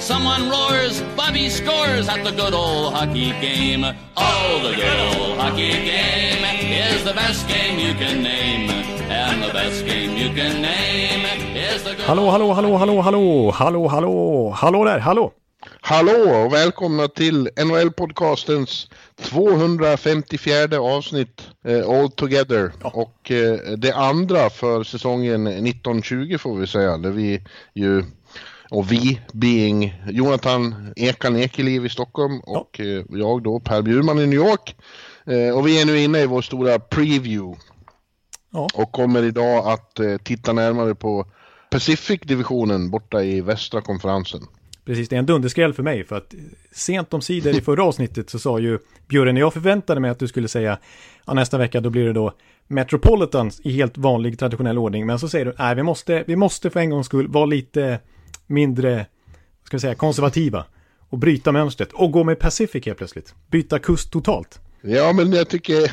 Someone roars, Bobby scores at the good old hockey game. Oh, the good old hockey game is the best game you can name. And the best game you can name is the good Hallå, hallå, hallå, hallå, hallå, hallå, hallå, hallå där, hallå! Hallå och välkomna till NHL-podcastens 254 avsnitt eh, All Together. Och eh, det andra för säsongen 1920 får vi säga, där vi ju och vi being Jonathan Ekan Ekeliv i Stockholm och eh, jag då Per Bjurman i New York. Eh, och vi är nu inne i vår stora preview Ja, och kommer idag att eh, titta närmare på Pacific-divisionen borta i västra konferensen. precis. Det är en dunderskräll för mig för att sent om sidor i förra avsnittet så sa ju Björn, jag förväntade mig att du skulle säga ja, nästa vecka då blir det då Metropolitan i helt vanlig traditionell ordning. Men så säger du, nej vi måste, vi måste för en gångs skull vara lite mindre, ska vi säga, konservativa och bryta mönstret och gå med Pacific helt plötsligt. Byta kust totalt. Ja, men jag tycker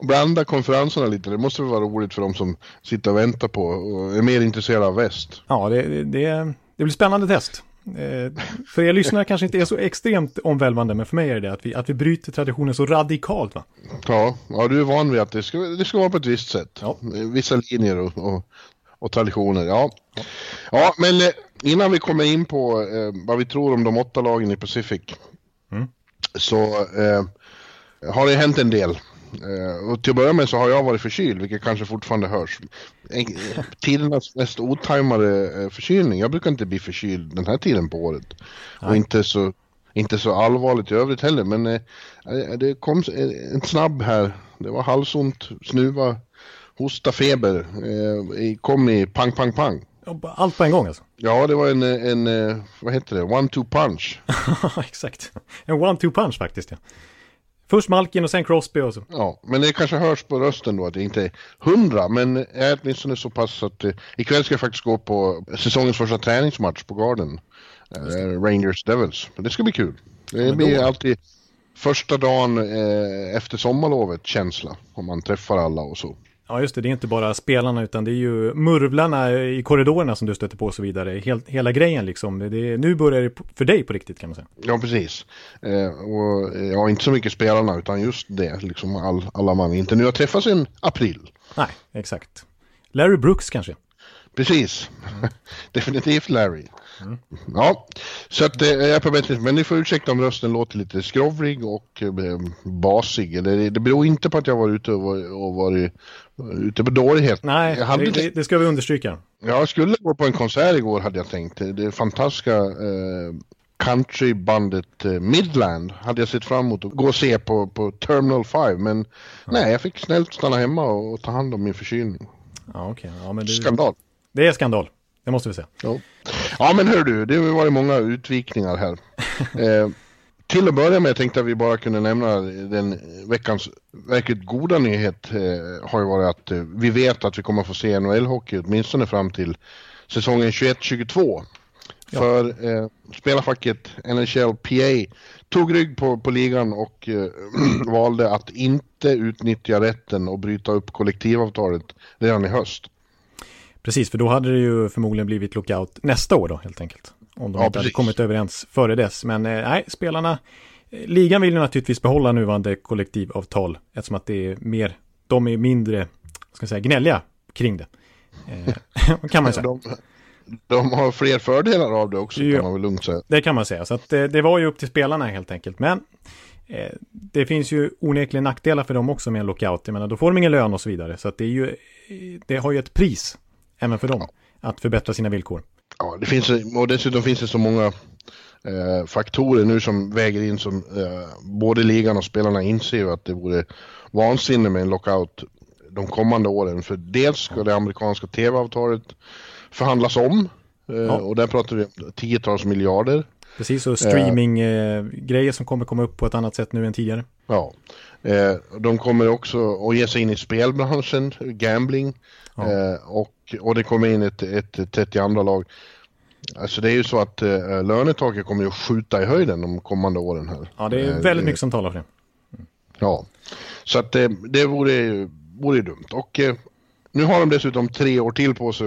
blanda konferenserna lite. Det måste väl vara roligt för de som sitter och väntar på och är mer intresserade av väst. Ja, det, det, det, blir spännande test. Eh, för er lyssnare kanske inte är så extremt omvälvande, men för mig är det det att vi, att vi bryter traditionen så radikalt. Va? Ja, ja du är van vid att det ska, det ska vara på ett visst sätt. Ja. Vissa linjer och, och, och traditioner. Ja. ja, men eh, innan vi kommer in på eh, vad vi tror om de åtta lagen i Pacific Mm. så eh, har det hänt en del. Eh, och till att börja med så har jag varit förkyld, vilket kanske fortfarande hörs. En, tidernas mest otajmade eh, förkylning. Jag brukar inte bli förkyld den här tiden på året. Och Nej. inte så, inte så allvarligt i övrigt heller. Men eh, det kom en snabb här. Det var halsont, snuva, hosta, feber. Eh, kom i pang, pang, pang. Allt på en gång alltså. Ja, det var en, en vad heter det, one-two punch. Exakt. En one-two punch faktiskt. Ja. Först Malkin och sen Crosby och så. Ja, men det kanske hörs på rösten då att det inte är hundra, men är åtminstone så pass att eh, ikväll ska jag faktiskt gå på säsongens första träningsmatch på Garden. Eh, Rangers Devils. Men det ska bli kul. Det men blir alltid första dagen eh, efter sommarlovet känsla. Om man träffar alla och så. Ja, just det. Det är inte bara spelarna utan det är ju murvlarna i korridorerna som du stöter på och så vidare. Helt, hela grejen liksom. Det är, nu börjar det för dig på riktigt kan man säga. Ja, precis. Eh, och, ja, inte så mycket spelarna utan just det, liksom all, alla man inte nu har träffats sedan april. Nej, exakt. Larry Brooks kanske. Precis. Definitivt Larry. Ja, så att eh, jag är på bättre Men ni får ursäkta om rösten låter lite skrovlig och eh, basig. Eller, det beror inte på att jag var ute och, var, och varit ute på dålighet. Nej, hade, det, det, ska vi understryka. jag skulle gå på en konsert igår hade jag tänkt. Det fantastiska eh, countrybandet eh, Midland hade jag sett fram emot att gå och se på, på Terminal 5. Men nej, jag fick snällt stanna hemma och, och ta hand om min förkylning. Ja, okej. Ja, men det, Skandal. det är skandal. Det måste vi säga. Ja, ja men hör du, det har varit många utvikningar här. Eh, till att börja med tänkte jag att vi bara kunde nämna den veckans verkligt goda nyhet eh, har ju varit att eh, vi vet att vi kommer få se NHL-hockey åtminstone fram till säsongen 21-22. Ja. För eh, spelarfacket NHL PA tog rygg på, på ligan och eh, valde att inte utnyttja rätten och bryta upp kollektivavtalet redan i höst. Precis, för då hade det ju förmodligen blivit lockout nästa år då helt enkelt. Om de Ja, inte hade precis. kommit överens före dess. Men eh, nej, spelarna, eh, ligan vill ju naturligtvis behålla nuvarande kollektivavtal eftersom att det är mer, de är mindre, ska jag säga, gnälliga kring det. Eh, kan man säga. De, de har fler fördelar av det också Ja. kan man väl lugnt säga. Det kan man säga. Så att, eh, det var ju upp till spelarna helt enkelt. Men eh, det finns ju onekligen nackdelar för dem också med en lockout. Jag menar, då får de ingen lön och så vidare. Så att det är ju, det har ju ett pris även för dem att förbättra sina villkor. Ja, det finns, och dessutom finns det så många eh, faktorer nu som väger in som eh, både ligan och spelarna inser ju att det vore vansinne med en lockout de kommande åren. För dels ska det amerikanska tv-avtalet förhandlas om eh, Ja. och där pratar vi om tiotals miljarder. Precis, och streaminggrejer eh, som kommer komma upp på ett annat sätt nu än tidigare. Ja, eh, de kommer också att ge sig in i spelbranschen, gambling. Ja. Eh, och, och det kommer in ett, ett 32 lag. Alltså det är ju så att eh, lönetaket kommer att skjuta i höjden de kommande åren här. Ja, det är väldigt mycket som talar för det. Mm. Ja, så att det, det vore, vore dumt. Och eh, nu har de dessutom tre år till på sig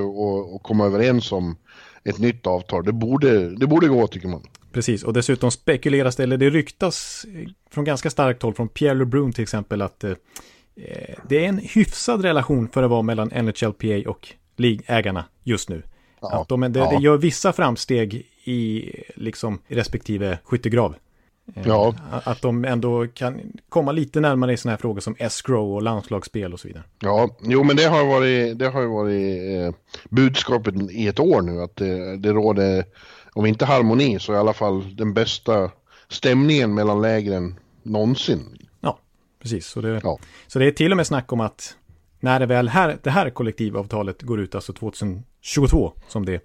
att komma överens om ett nytt avtal. Det borde, det borde gå tycker man. Precis, och dessutom spekuleras det, eller det ryktas från ganska starkt håll, från Pierre LeBrun till exempel, att eh, det är en hyfsad relation för att vara mellan NHLPA och ligägarna just nu. Ja, att de, det, ja. det gör vissa framsteg i liksom respektive skyttegrav. Eh, ja. Att de ändå kan komma lite närmare i sådana här frågor som escrow och landslagsspel och så vidare. Ja, jo men det har varit, det har varit eh, budskapet i ett år nu att det, det råder, om inte harmoni så i alla fall den bästa stämningen mellan lägren någonsin. Ja, precis. Så det, ja. så det är till och med snack om att när det väl här, det här kollektivavtalet går ut, alltså 2022 som det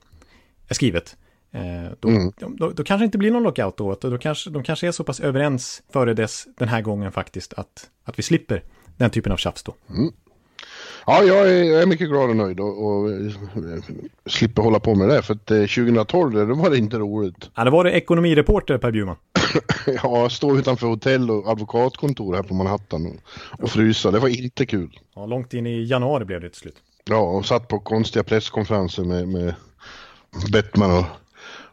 är skrivet, Eh, då, mm. då, då, kanske det inte blir någon lockout då. Då kanske, de kanske är så pass överens före dess den här gången faktiskt att, att vi slipper den typen av tjafs då. Mm. Ja, jag är, jag är, mycket glad och nöjd och, och, och slipper hålla på med det. För att 2012, eh, då var det inte roligt. Ja, det var det ekonomireporter Per Bjurman. ja, stå utanför hotell och advokatkontor här på Manhattan och, och frysa. Det var inte kul. Ja, långt in i januari blev det till slut. Ja, och satt på konstiga presskonferenser med, med Bettman och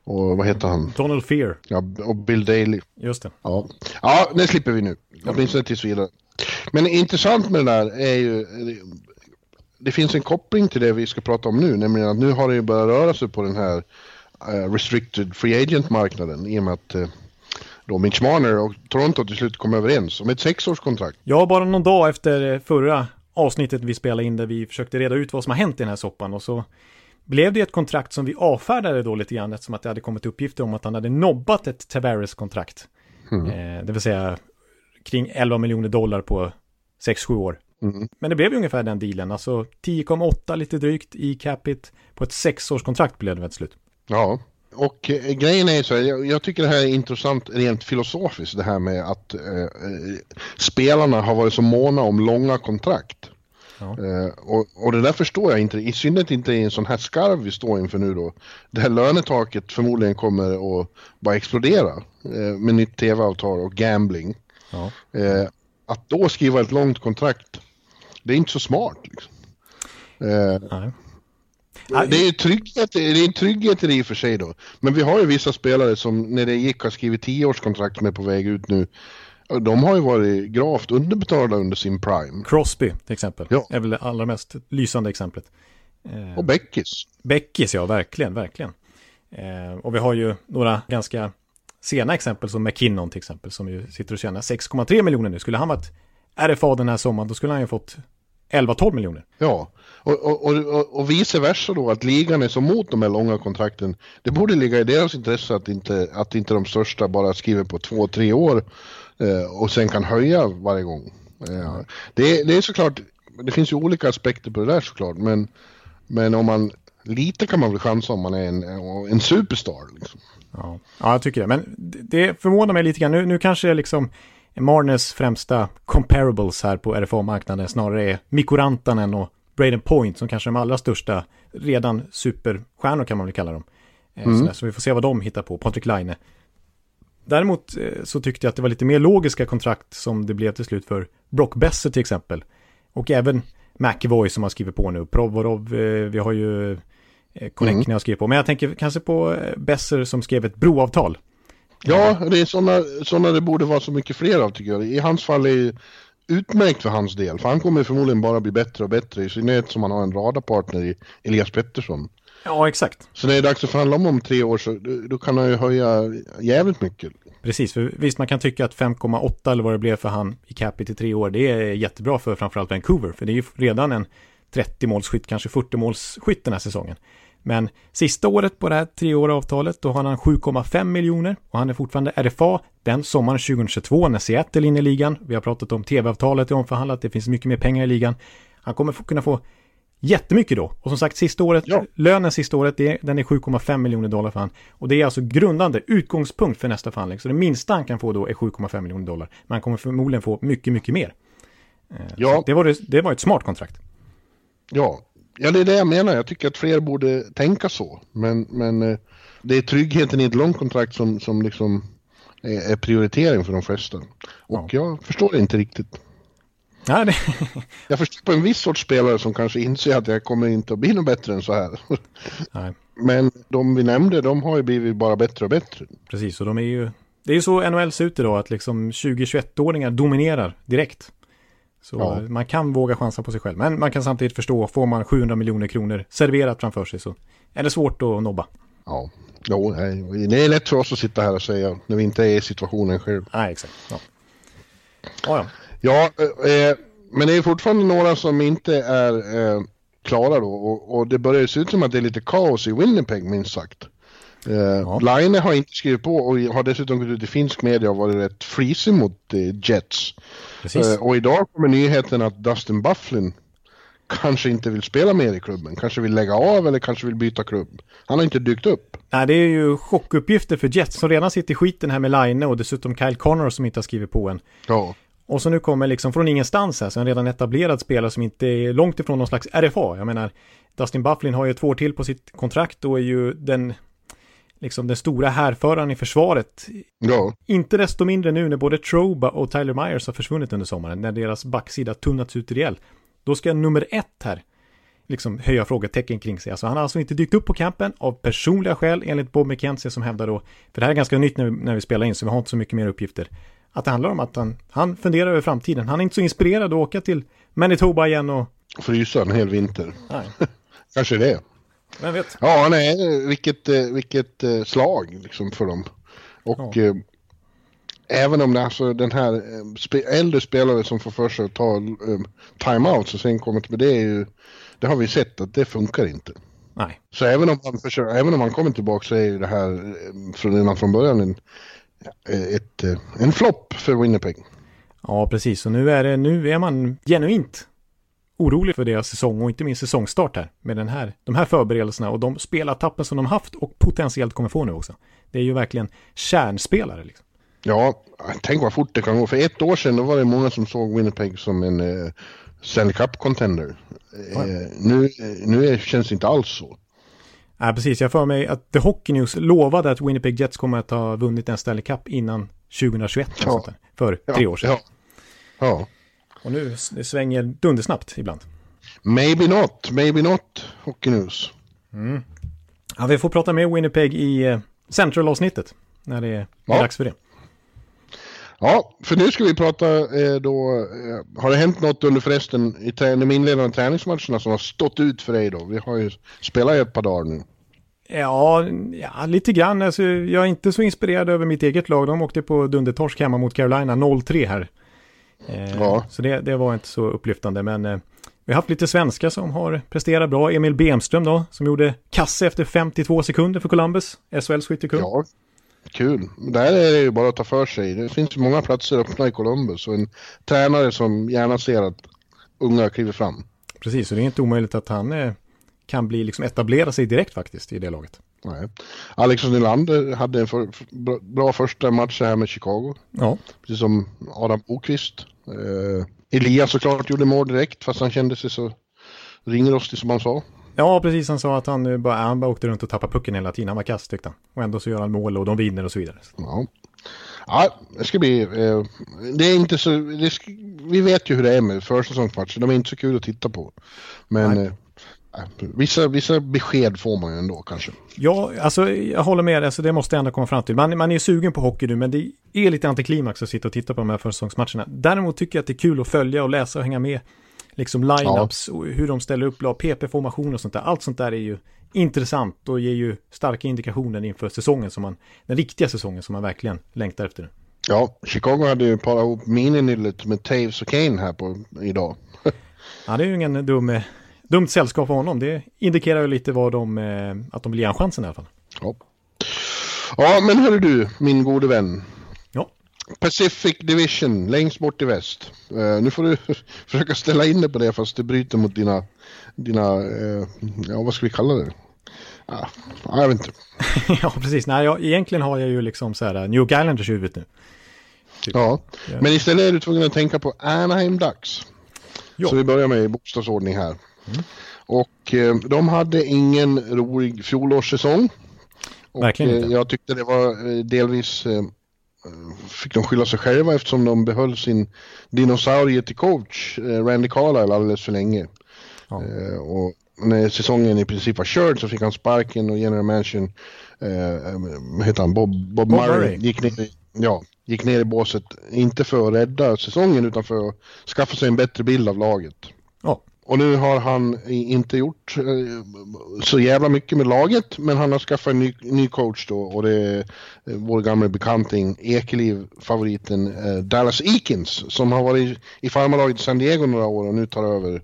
och vad heter han? Donald Fear. Ja, och Bill Daley. Just det. Ja, ja det slipper vi nu. Åtminstone tills vidare. Men intressant med det där är ju... Det finns en koppling till det vi ska prata om nu, nämligen att nu har det ju börjat röra sig på den här uh, restricted free agent-marknaden i och med att uh, då Mitch Marner och Toronto till slut kom överens om ett sexårskontrakt. Ja, bara någon dag efter förra avsnittet vi spelade in där vi försökte reda ut vad som har hänt i den här soppan och så blev det ett kontrakt som vi avfärdade då lite grann eftersom att det hade kommit uppgifter om att han hade nobbat ett Tavares-kontrakt. Mm. Eh, det vill säga kring 11 miljoner dollar på 6-7 år. Mm. Men det blev ju ungefär den dealen, alltså 10,8 lite drygt i capita på ett sexårskontrakt blev det väl slut. Ja, och eh, grejen är så här, jag, jag, tycker det här är intressant rent filosofiskt det här med att eh, eh spelarna har varit så måna om långa kontrakt. Uh, och, och, det där förstår jag inte, i synnerhet inte i en sån här skarv vi står inför nu då. Det här lönetaket förmodligen kommer att bara explodera uh, med nytt tv-avtal och gambling. Ja. Uh, att då skriva ett långt kontrakt, det är inte så smart. Liksom. Det är, trygghet, det är en trygghet i det i och för sig då. Men vi har ju vissa spelare som när det gick har skrivit tioårskontrakt med på väg ut nu. De har ju varit gravt underbetalda under sin prime. Crosby till exempel. Ja. Är väl det allra mest lysande exemplet. Och Beckis. Beckis, ja, verkligen, verkligen. Eh, och vi har ju några ganska sena exempel som McKinnon till exempel, som ju sitter och tjänar 6,3 miljoner nu. Skulle han varit RFA den här sommaren, då skulle han ju fått 11-12 miljoner. Ja, och, och, och, och, vice versa då, att ligan är så mot de här långa kontrakten. Det borde ligga i deras intresse att inte, att inte de största bara skriver på två, tre år Eh, och sen kan höja varje gång. Eh, det, det är såklart, det finns ju olika aspekter på det där såklart, men, men om man, lite kan man väl chansa om man är en, en superstar. Liksom. Ja. ja, jag tycker det. Men det förvånar mig lite grann. Nu, nu kanske liksom Marnes främsta comparables här på RFA-marknaden snarare är Mikko Rantanen och Braden Point som kanske är de allra största redan superstjärnor kan man väl kalla dem. Eh, mm. Så vi får se vad de hittar på. Patrik Laine Däremot eh, så tyckte jag att det var lite mer logiska kontrakt som det blev till slut för Brock Besser till exempel. Och även McEvoy som har skrivit på nu. Provorov, eh, vi har ju Konechny mm. har skrivit på. Men jag tänker kanske på Besser som skrev ett broavtal. Ja, det är sådana, sådana det borde vara så mycket fler av tycker jag. I hans fall är det utmärkt för hans del. För han kommer förmodligen bara bli bättre och bättre. I synnerhet som han har en radarpartner i Elias Pettersson. Ja, exakt. Så när det är dags att förhandla om om tre år så då kan han ju höja jävligt mycket. Precis, för visst man kan tycka att 5,8 eller vad det blev för han i capita i tre år, det är jättebra för framförallt Vancouver, för det är ju redan en 30-målsskytt, kanske 40-målsskytt den här säsongen. Men sista året på det här treåriga avtalet, då har han 7,5 miljoner och han är fortfarande RFA den sommaren 2022 när Seattle inne i ligan. Vi har pratat om tv-avtalet är omförhandlat, det finns mycket mer pengar i ligan. Han kommer kunna få jättemycket då. Och som sagt, sista året, Ja. lönen sista året, det den är 7,5 miljoner dollar för han. Och det är alltså grundande utgångspunkt för nästa förhandling. Så det minsta han kan få då är 7,5 miljoner dollar. Men han kommer förmodligen få mycket, mycket mer. Eh, Ja. så Det var, det var ett smart kontrakt. Ja. Ja, det är det jag menar. Jag tycker att fler borde tänka så. Men, men eh, det är tryggheten i ett långt kontrakt som, som liksom är, är prioritering för de flesta. Och jag förstår det inte riktigt. Ja, det, Jag förstår på en viss sorts spelare som kanske inser att jag kommer inte att bli något bättre än så här. nej, Men de vi nämnde, de har ju blivit bara bättre och bättre. precis. Och de är ju... Det är ju så NHL ser ut idag, att liksom 20-21-åringar dominerar direkt. Så Ja. man kan våga chansa på sig själv. Men man kan samtidigt förstå, får man 700 miljoner kronor serverat framför sig så är det svårt att nobba. Ja, jo, nej, det är lätt för oss att sitta här och säga när vi inte är i situationen själv. Nej, exakt. Ja. Ja, ja. Ja, eh, men det är fortfarande några som inte är eh, klara då och, och det börjar se ut som att det är lite kaos i Winnipeg minst sagt. Eh, Ja. Line har inte skrivit på och har dessutom gått ut i finsk media och varit rätt frisig mot eh, Jets. Eh, och idag kommer nyheten att Dustin Bufflin kanske inte vill spela mer i klubben. Kanske vill lägga av eller kanske vill byta klubb. Han har inte dykt upp. Nej, det är ju chockuppgifter för Jets som redan sitter i skiten här med Line och dessutom Kyle Connor som inte har skrivit på än. Ja, Och så nu kommer liksom från ingenstans här, så en redan etablerad spelare som inte är långt ifrån någon slags RFA. Jag menar, Dustin Bufflin har ju två år till på sitt kontrakt och är ju den, liksom den stora härföraren i försvaret. ja, Inte desto mindre nu när både Troba och Tyler Myers har försvunnit under sommaren, när deras backsida tunnats ut rejält. Då ska nummer ett här liksom höja frågetecken kring sig. Alltså han har alltså inte dykt upp på campen av personliga skäl enligt Bob McKenzie som hävdar då, för det här är ganska nytt när vi, när vi spelar in så vi har inte så mycket mer uppgifter, att det handlar om att han, han funderar över framtiden. Han är inte så inspirerad att åka till Manitoba igen och... frysa en hel vinter. Nej, Kanske det. Vem vet? Ja, nej, vilket, eh, vilket eh, slag liksom för dem. Och eh, även om det alltså den här äldre spelare som får för sig att ta timeouts och sen kommer till det är ju, det har vi sett att det funkar inte. Nej, Så även om man försöker, även om man kommer tillbaka så är det här från, redan från början en, ett, en flopp för Winnipeg. ja precis. Och nu är, det, nu är man genuint orolig för deras säsong och inte minst säsongstart här med den här, de här förberedelserna och de spelartappen som de haft och potentiellt kommer få nu också. Det är ju verkligen kärnspelare liksom. Ja, tänk vad fort det kan gå. För ett år sedan då var det många som såg Winnipeg som en eh, Stanley Cup-contender. Eh, nu eh, nu känns det inte alls så. Nej, precis. Jag för mig att The Hockey News lovade att Winnipeg Jets kommer att ha vunnit en Stanley Cup innan 2021. eller Ja. där, för tre år sedan. Ja. ja. Och nu det svänger dundersnabbt ibland. Maybe not, maybe not, Hockey News. Ja, vi får prata med Winnipeg i eh, Central-avsnittet. När det är Ja. dags för det. Ja, för nu ska vi prata eh, då, eh, har det hänt något under förresten i de inledande träningsmatcherna som har stått ut för dig då? Vi har ju spelat i ett par dagar nu. Ja, ja, lite grann. Alltså, jag är inte så inspirerad över mitt eget lag. De åkte på dundertorsk hemma mot Carolina 0-3 här. Eh, Ja. Så det, det var inte så upplyftande. Men eh, vi har haft lite svenskar som har presterat bra. Emil Bemström då, som gjorde kasse efter 52 sekunder för Columbus. SHLs skyttekung. Ja, kul. Där är det ju bara att ta för sig. Det finns ju många platser öppna i Columbus och en tränare som gärna ser att unga kliver fram. Precis, så det är inte omöjligt att han eh, kan bli liksom etablera sig direkt faktiskt i det laget. Nej. Alex Nylander hade en för, för, bra- första match här med Chicago. Ja, Precis som Adam Bokvist. Eh, Elias såklart gjorde mål direkt fast han kände sig så ringrostig som han sa. ja precis. Han sa att han, bara, han bara åkte runt och tappade pucken hela tiden. Han var kass tyckte han. Och ändå så gör han mål och de vinner och så vidare. Ja. Ja, det ska bli... Eh, det är inte så... Ska, vi vet ju hur det är med försäsongsmatcher. De är inte så kul att titta på. Men eh, vissa, vissa besked får man ju ändå kanske. Ja, alltså jag håller med. Alltså, det måste jag ändå komma fram till. Man, man är sugen på hockey nu, men det är lite antiklimax att sitta och titta på de här försäsongsmatcherna. Däremot tycker jag att det är kul att följa och läsa och hänga med. Liksom lineups och hur de ställer upp lag, PP-formation och sånt där. Allt sånt där är ju intressant och ger ju starka indikationer inför säsongen som man, den riktiga säsongen som man verkligen längtar efter. nu. Ja, Chicago hade ju parat ihop mininyllet med Taves och Kane här på idag. Ja, det är ju ingen dum, eh, dumt sällskap för honom. Det indikerar ju lite vad de, eh, att de vill ge han chansen i alla fall. Ja. ja, men hörru du, min gode vän. Ja, Pacific Division, längst bort i väst. Uh, nu får du försöka ställa in dig på det fast det bryter mot dina, dina uh, ja vad ska vi kalla det? Ja, jag vet inte. ja, precis. Nej, jag, egentligen har jag ju liksom så här New Islanders i huvudet nu. Typ. Ja, men istället är du tvungen att tänka på Anaheim Ducks. Jo. Så vi börjar med bokstavsordning här. Mm. Och eh, de hade ingen rolig fjolårssäsong. Verkligen inte. Eh, jag tyckte det var eh, delvis eh, fick de skylla sig själva eftersom de behöll sin dinosaurie till coach, eh, Randy Carlyle, alldeles för länge. Ja. Eh, och när säsongen i princip var körd så fick han sparken och general mansion, eh, heter han, Bob, Bob, Bob Murray, Murray, gick ner, ja, gick ner i båset, inte för att rädda säsongen utan för att skaffa sig en bättre bild av laget. Ja. Och nu har han inte gjort eh, så jävla mycket med laget, men han har skaffat en ny, ny coach då och det är eh, vår gamla bekanting Ekeliv-favoriten eh, Dallas Eakins som har varit i farmarlaget i San Diego några år och nu tar över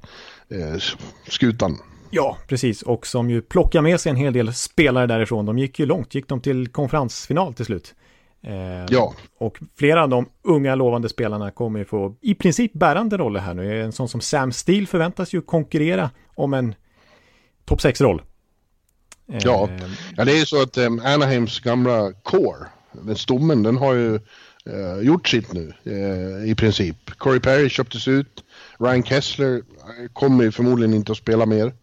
eh, skutan. Ja, precis. Och som ju plockar med sig en hel del spelare därifrån. De gick ju långt, gick de till konferensfinal till slut. Eh, ja. Och flera av de unga lovande spelarna kommer ju få i princip bärande roller här nu. En sån som Sam Steele förväntas ju konkurrera om en topp 6-roll. Eh, ja. ja, det är ju så att um, Anaheims gamla core, den stommen, den har ju uh, gjort sitt nu uh, i princip. Corey Perry köptes ut, Ryan Kessler kommer ju förmodligen inte att spela mer.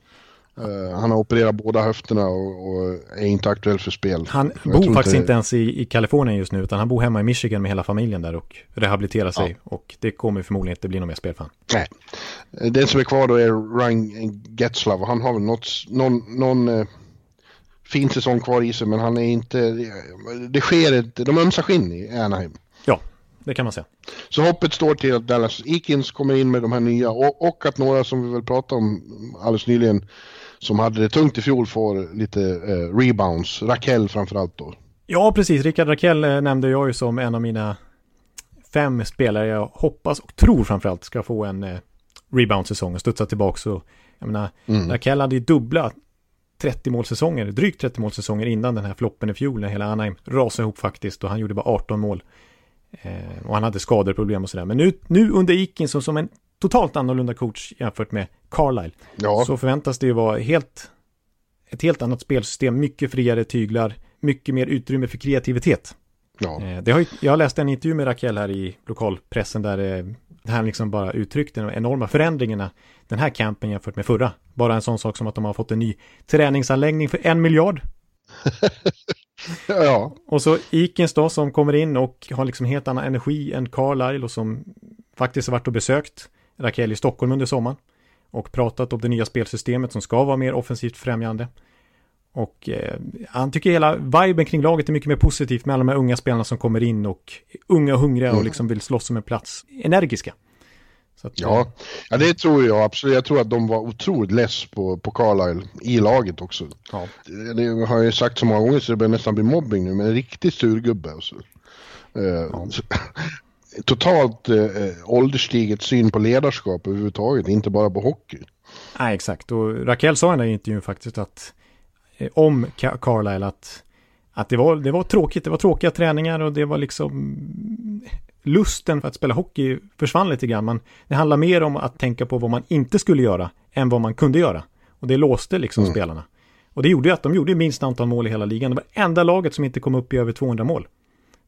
Uh, han har opererat båda höfterna och, och, är inte aktuell för spel. Han jag bor faktiskt inte ens i, i Kalifornien just nu, utan han bor hemma i Michigan med hela familjen där och rehabiliterar sig. Ja. Och det kommer förmodligen inte bli något mer spel för honom. Nej. Den som är kvar då är Ryan Getzlav och han har väl något, någon, någon uh, fin säsong kvar i sig, men han är inte... Det sker ett, de ömsar skinn i Anaheim. Ja, det kan man säga. Så hoppet står till att Dallas Eakins kommer in med de här nya och, och att några som vi väl pratade om alldeles nyligen som hade det tungt i fjol får lite eh, rebounds. Rakell framförallt då. Ja, precis. Rickard Rakell eh, nämnde jag ju som en av mina fem spelare jag hoppas och tror framförallt ska få en eh, rebound-säsong och studsa tillbaka. Och, jag menar, mm. Rakell hade ju dubbla 30 målsäsonger, drygt 30 målsäsonger innan den här floppen i fjol när hela Anaheim rasade ihop faktiskt och han gjorde bara 18 mål. Eh, och han hade skadeproblem och sådär. Men nu, nu under Ikin som, som en totalt annorlunda coach jämfört med Carlisle. Ja. Så förväntas det ju vara helt, ett helt annat spelsystem, mycket friare tyglar, mycket mer utrymme för kreativitet. Ja. Eh, det har, jag läste en intervju med Raquel här i lokalpressen där eh, det här liksom bara uttryckte de enorma förändringarna den här campen jämfört med förra. Bara en sån sak som att de har fått en ny träningsanläggning för en miljard. ja. Och så Ikens då som kommer in och har liksom helt annan energi än Carlisle och som faktiskt har varit och besökt Raquel i Stockholm under sommaren och pratat om det nya spelsystemet som ska vara mer offensivt främjande. Och eh, han tycker hela viben kring laget är mycket mer positivt med alla de här unga spelarna som kommer in och unga och hungriga och mm. liksom vill slåss om en plats. Energiska. Att, ja. Eh, ja, det tror jag absolut. Jag tror att de var otroligt less på, på Carlisle i laget också. Ja. Det, har jag sagt så många gånger så det börjar nästan bli mobbing nu, men en riktig surgubbe. Alltså. Uh, ja. Totalt eh, ålderstiget syn på ledarskap överhuvudtaget, inte bara på hockey. Nej, exakt. Och Raquel sa i den där intervjun faktiskt att eh, om Carlisle att, att det, var, det var tråkigt, det var tråkiga träningar och det var liksom lusten för att spela hockey försvann lite grann. Man, det handlar mer om att tänka på vad man inte skulle göra än vad man kunde göra. Och det låste liksom mm. spelarna. Och det gjorde ju att de gjorde minst antal mål i hela ligan. Det var enda laget som inte kom upp i över 200 mål.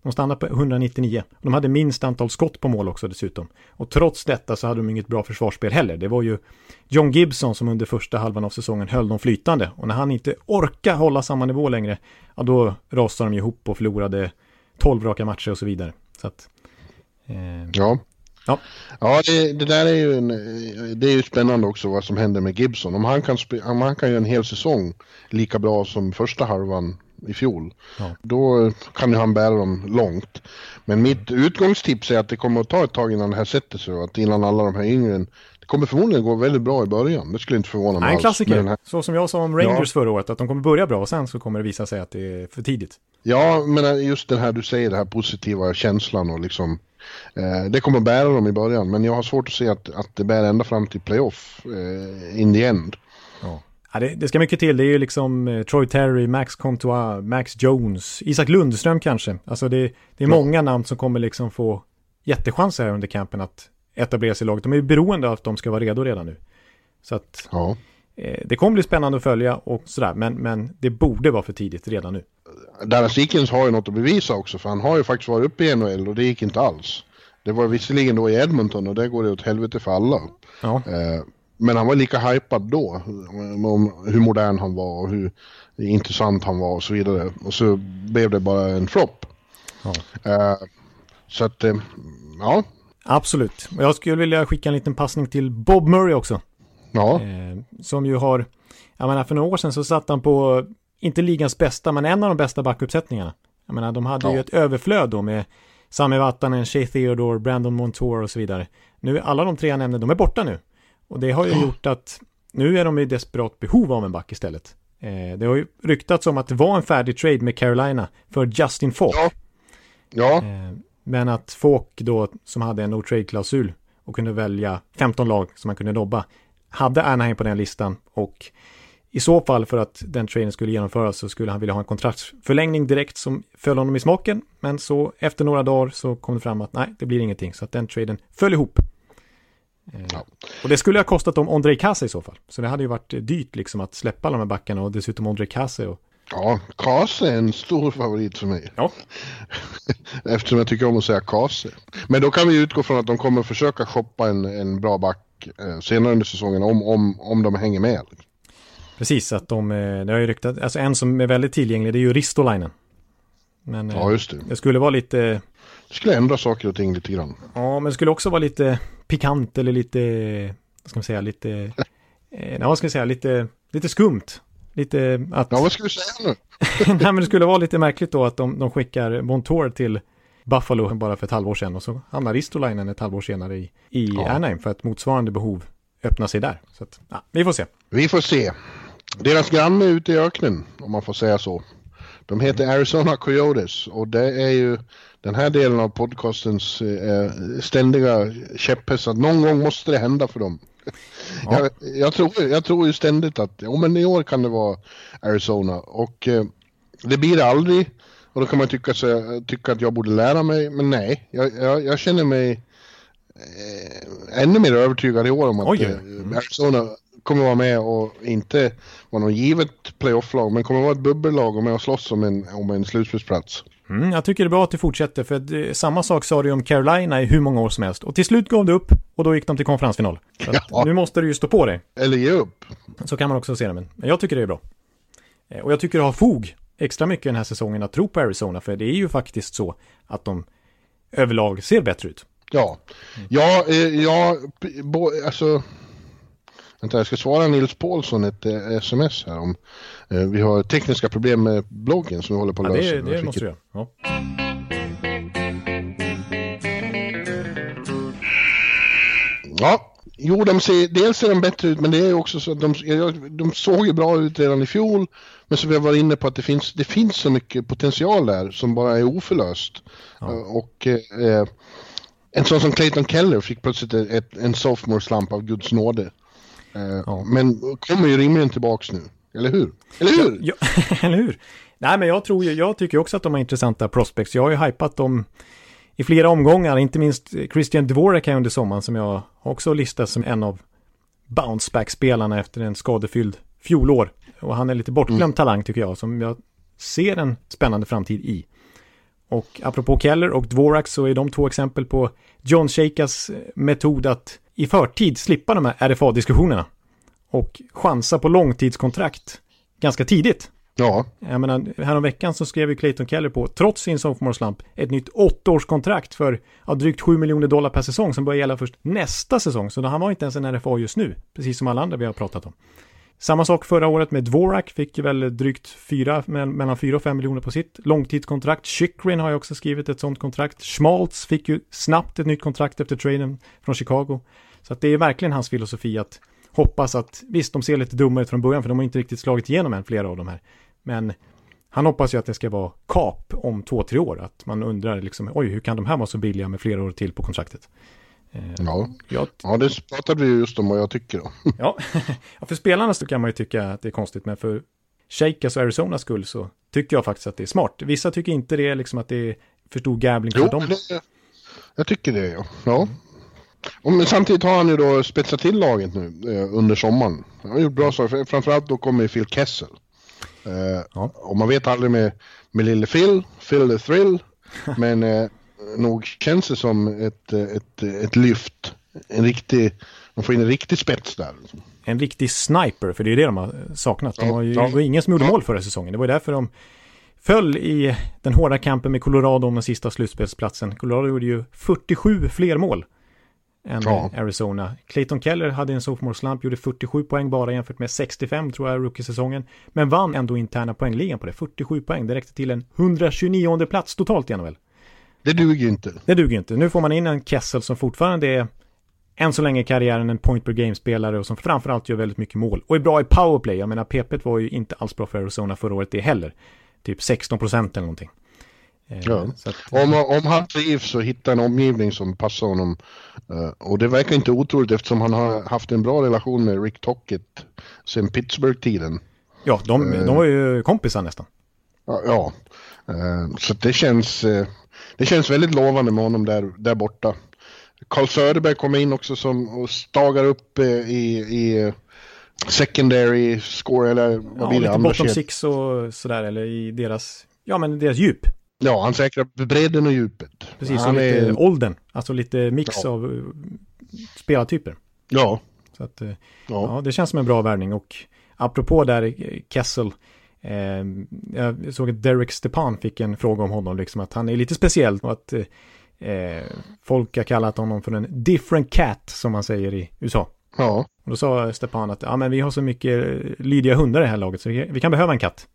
De stannade på 199. De hade minst antal skott på mål också dessutom. Och trots detta så hade de inget bra försvarsspel heller. Det var ju John Gibson som under första halvan av säsongen höll dem flytande. Och när han inte orkar hålla samma nivå längre, ja då rasade de ihop och förlorade 12 raka matcher och så vidare. Så att, eh, ja. Ja, ja det, det, där är ju, en, det är ju spännande också vad som händer med Gibson. Om han kan, om han kan göra en hel säsong lika bra som första halvan i fjol. Ja. Då kan ju han bära dem långt. Men mitt utgångstips är att det kommer att ta ett tag innan det här sätter sig och att innan alla de här yngre det kommer förmodligen gå väldigt bra i början. Det skulle inte förvåna mig. En klassiker. Här... Så som jag sa om Rangers ja. förra året, att de kommer börja bra och sen så kommer det visa sig att det är för tidigt. Ja, men just det här du säger, den här positiva känslan och liksom eh, det kommer bära dem i början, men jag har svårt att se att, att det bär ända fram till playoff eh, in the end. Ja. Ja, det, det, ska mycket till. Det är ju liksom eh, Troy Terry, Max Comtois, Max Jones, Isak Lundström kanske. Alltså det, det är många namn som kommer liksom få jättechanser här under campen att etablera sig i laget. De är ju beroende av att de ska vara redo redan nu. Så att ja. eh, det kommer bli spännande att följa och sådär. Men, men det borde vara för tidigt redan nu. Dallas Dickens har ju något att bevisa också. För han har ju faktiskt varit uppe i NHL och det gick inte alls. Det var visserligen då i Edmonton och där går det åt helvete för alla. Ja. Eh, men han var lika hypad då. Om hur modern han var och hur intressant han var och så vidare. Och så blev det bara en flopp. Ja. Uh, så att, uh, ja. Absolut. Och jag skulle vilja skicka en liten passning till Bob Murray också. Ja. Uh, som ju har, jag menar för några år sedan så satt han på, inte ligans bästa, men en av de bästa backuppsättningarna. Jag menar de hade ja. ju ett överflöd då med Sami Vatanen, Shea Theodore, Brandon Montour och så vidare. Nu, alla de tre jag nämnde, de är borta nu. Och det har ju gjort att nu är de i desperat behov av en back istället. Eh, det har ju ryktats om att det var en färdig trade med Carolina för Justin Falk. Ja. ja. Eh, men att Falk då, som hade en no trade-klausul och kunde välja 15 lag som man kunde dobba, hade Anaheim på den listan och i så fall för att den traden skulle genomföras så skulle han vilja ha en kontraktsförlängning direkt som föll honom i smaken. Men så efter några dagar så kom det fram att nej, det blir ingenting. Så att den traden föll ihop. Ja. Och det skulle ha kostat dem Ondrej Kase i så fall. Så det hade ju varit dyrt liksom att släppa alla de här backarna och dessutom Ondrej Kase. Och... Ja, Kase är en stor favorit för mig. Ja. Eftersom jag tycker om att säga Kase. Men då kan vi utgå från att de kommer försöka shoppa en, en bra back eh, senare under säsongen om, om, om de hänger med. Precis, att de, eh, det har ju ryktat, alltså en som är väldigt tillgänglig det är ju Ristolainen. Men ja, just det. det skulle vara lite... Det skulle ändra saker och ting lite grann. Ja, men det skulle också vara lite pikant eller lite, vad ska man säga, lite, eh, vad ska man säga, lite, lite skumt. Lite att... Ja, vad ska du säga nu? Nej, men det skulle vara lite märkligt då att de, de skickar Montour till Buffalo bara för ett halvår sedan och så hamnar Ristolainen ett halvår senare i, i ja. Anaheim för att motsvarande behov öppnar sig där. Så att, ja, vi får se. Vi får se. Deras granne ute i öknen, om man får säga så. De heter Arizona Coyotes och det är ju den här delen av podcastens eh, ständiga käpphäst att någon gång måste det hända för dem. Ja. Jag, jag, tror, jag tror ju ständigt att ja, men i år kan det vara Arizona och eh, det blir det aldrig. Och då kan man tycka, så, tycka att jag borde lära mig, men nej, jag, jag, jag känner mig eh, ännu mer övertygad i år om att eh, Arizona kommer vara med och inte vara något givet playoff-lag, men kommer vara ett bubbellag och med och slåss om en, om en slutspelsplats. Mm, jag tycker det är bra att du fortsätter, för det, samma sak sa du om Carolina i hur många år som helst. Och till slut gav du upp och då gick de till konferensfinal. Ja. Nu måste du ju stå på dig. Eller ge upp. Så kan man också se det, men jag tycker det är bra. Eh, och jag tycker det har fog extra mycket den här säsongen att tro på Arizona, för det är ju faktiskt så att de överlag ser bättre ut. Ja, ja, eh, ja, alltså Vänta, jag ska svara Nils Paulsson ett eh, sms här om eh, vi har tekniska problem med bloggen som vi håller på att ja, lösa. Det, det måste du göra. Ja. ja, jo, de ser, dels ser de bättre ut, men det är också så att de, de såg ju bra ut redan i fjol. Men som vi har varit inne på att det finns, det finns så mycket potential där som bara är oförlöst. Ja. Och eh, en sån som Clayton Keller fick plötsligt ett, en sophomore slump av Guds nåde. Eh, ja. Men kommer ju rimligen tillbaks nu, eller hur? Eller hur? Ja, eller hur? Nej, men jag tror ju, jag tycker också att de har intressanta prospects. Jag har ju hypat dem i flera omgångar, inte minst Christian Dvorak här under sommaren som jag också listat som en av bounceback-spelarna efter en skadefylld fjolår. Och han är lite bortglömd mm. talang tycker jag, som jag ser en spännande framtid i. Och apropå Keller och Dvorak så är de två exempel på John Shakas metod att i förtid slippa de här RFA-diskussionerna. Och chansa på långtidskontrakt ganska tidigt. Ja. Jag menar, häromveckan så skrev ju Clayton Keller på, trots sin sophomore slump, ett nytt åttaårskontrakt för ja, drygt 7 miljoner dollar per säsong som börjar gälla först nästa säsong. Så han var inte ens en RFA just nu, precis som alla andra vi har pratat om. Samma sak förra året med Dvorak, fick väl drygt 4, mellan 4 och 5 miljoner på sitt långtidskontrakt. Chikrin har ju också skrivit ett sånt kontrakt. Schmaltz fick ju snabbt ett nytt kontrakt efter traden från Chicago. Så att det är verkligen hans filosofi att hoppas att, visst de ser lite dumma ut från början för de har inte riktigt slagit igenom än flera av de här. Men han hoppas ju att det ska vara kap om två, tre år. Att man undrar liksom, oj, hur kan de här vara så billiga med flera år till på kontraktet? Ja. Ja. ja, det pratade vi just om vad jag tycker. Då. ja. för spelarna så kan man ju tycka att det är konstigt, men för Shakers och Arizonas skull så tycker jag faktiskt att det är smart. Vissa tycker inte det, liksom att det är för stor gambling för dem. Det, jag tycker det, ja. ja. Och, men samtidigt har han ju då spetsat till laget nu eh, under sommaren. Han har gjort bra saker, framförallt då kommer Phil Kessel. Eh, ja. Och man vet aldrig med, med lille Phil, Phil the Thrill, men eh, nog känns det som ett, ett, ett lyft. En riktig, man får in en riktig spets där. En riktig sniper, för det är det de har saknat. De har ju, ja. Det var ingen som gjorde mål förra säsongen. Det var därför de föll i den hårda kampen med Colorado om den sista slutspelsplatsen. Colorado gjorde ju 47 fler mål än ja. Arizona. Clayton Keller hade en sophomore slump, gjorde 47 poäng bara jämfört med 65 tror jag rookie-säsongen. Men vann ändå interna poängligan på det, 47 poäng. Det räckte till en 129 plats totalt i NHL. Det duger ju inte. Det duger inte. Nu får man in en Kessel som fortfarande är än så länge i karriären en point per game-spelare och som framförallt gör väldigt mycket mål. Och är bra i powerplay. Jag menar, PP var ju inte alls bra för Arizona förra året det heller. Typ 16 procent eller någonting. Eh, ja. Att, om, om han trivs och hittar en omgivning som passar honom. Eh, och det verkar inte otroligt eftersom han har haft en bra relation med Rick Tockett sen Pittsburgh-tiden. Ja, de, de var ju kompisar nästan. Ja, ja. så det känns, det känns väldigt lovande med honom där, där borta. Carl Söderberg kommer in också som och stagar upp i, i secondary score eller vad ja, blir det? Lite bottom six och sådär eller i deras, ja men deras djup. Ja, han säkrar bredden och djupet. Precis, han och lite är... åldern. Alltså lite mix ja. av uh, spelartyper. Ja. Så att, ja. ja. det känns som en bra värvning. Och apropå där eh, Kessel, eh, jag såg att Derek Stepan fick en fråga om honom, liksom att han är lite speciell och att eh, folk har kallat honom för en different cat, som man säger i USA. Ja. Och då sa Stepan att ja, men vi har så mycket lydiga hundar i det här laget så vi, vi kan behöva en katt.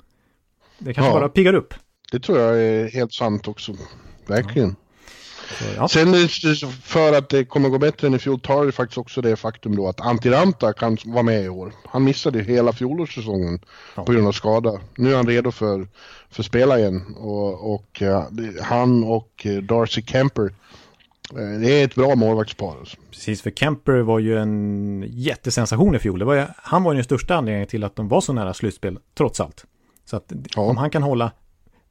Det kanske ja. bara piggar upp. Det tror jag är helt sant också. Verkligen. Ja. Sen för att det kommer gå bättre än i fjol tar det faktiskt också det faktum då att Antiranta kan vara med i år. Han missade hela fjolårssäsongen ja. på grund av skada. Nu är han redo för, för spela igen och, och uh, han och uh, Darcy Kemper det är ett bra målvaktspar. Alltså. Precis, för Kemper var ju en jättesensation i fjol. Var ju, han var ju den största anledningen till att de var så nära slutspel, trots allt. Så att ja. om han kan hålla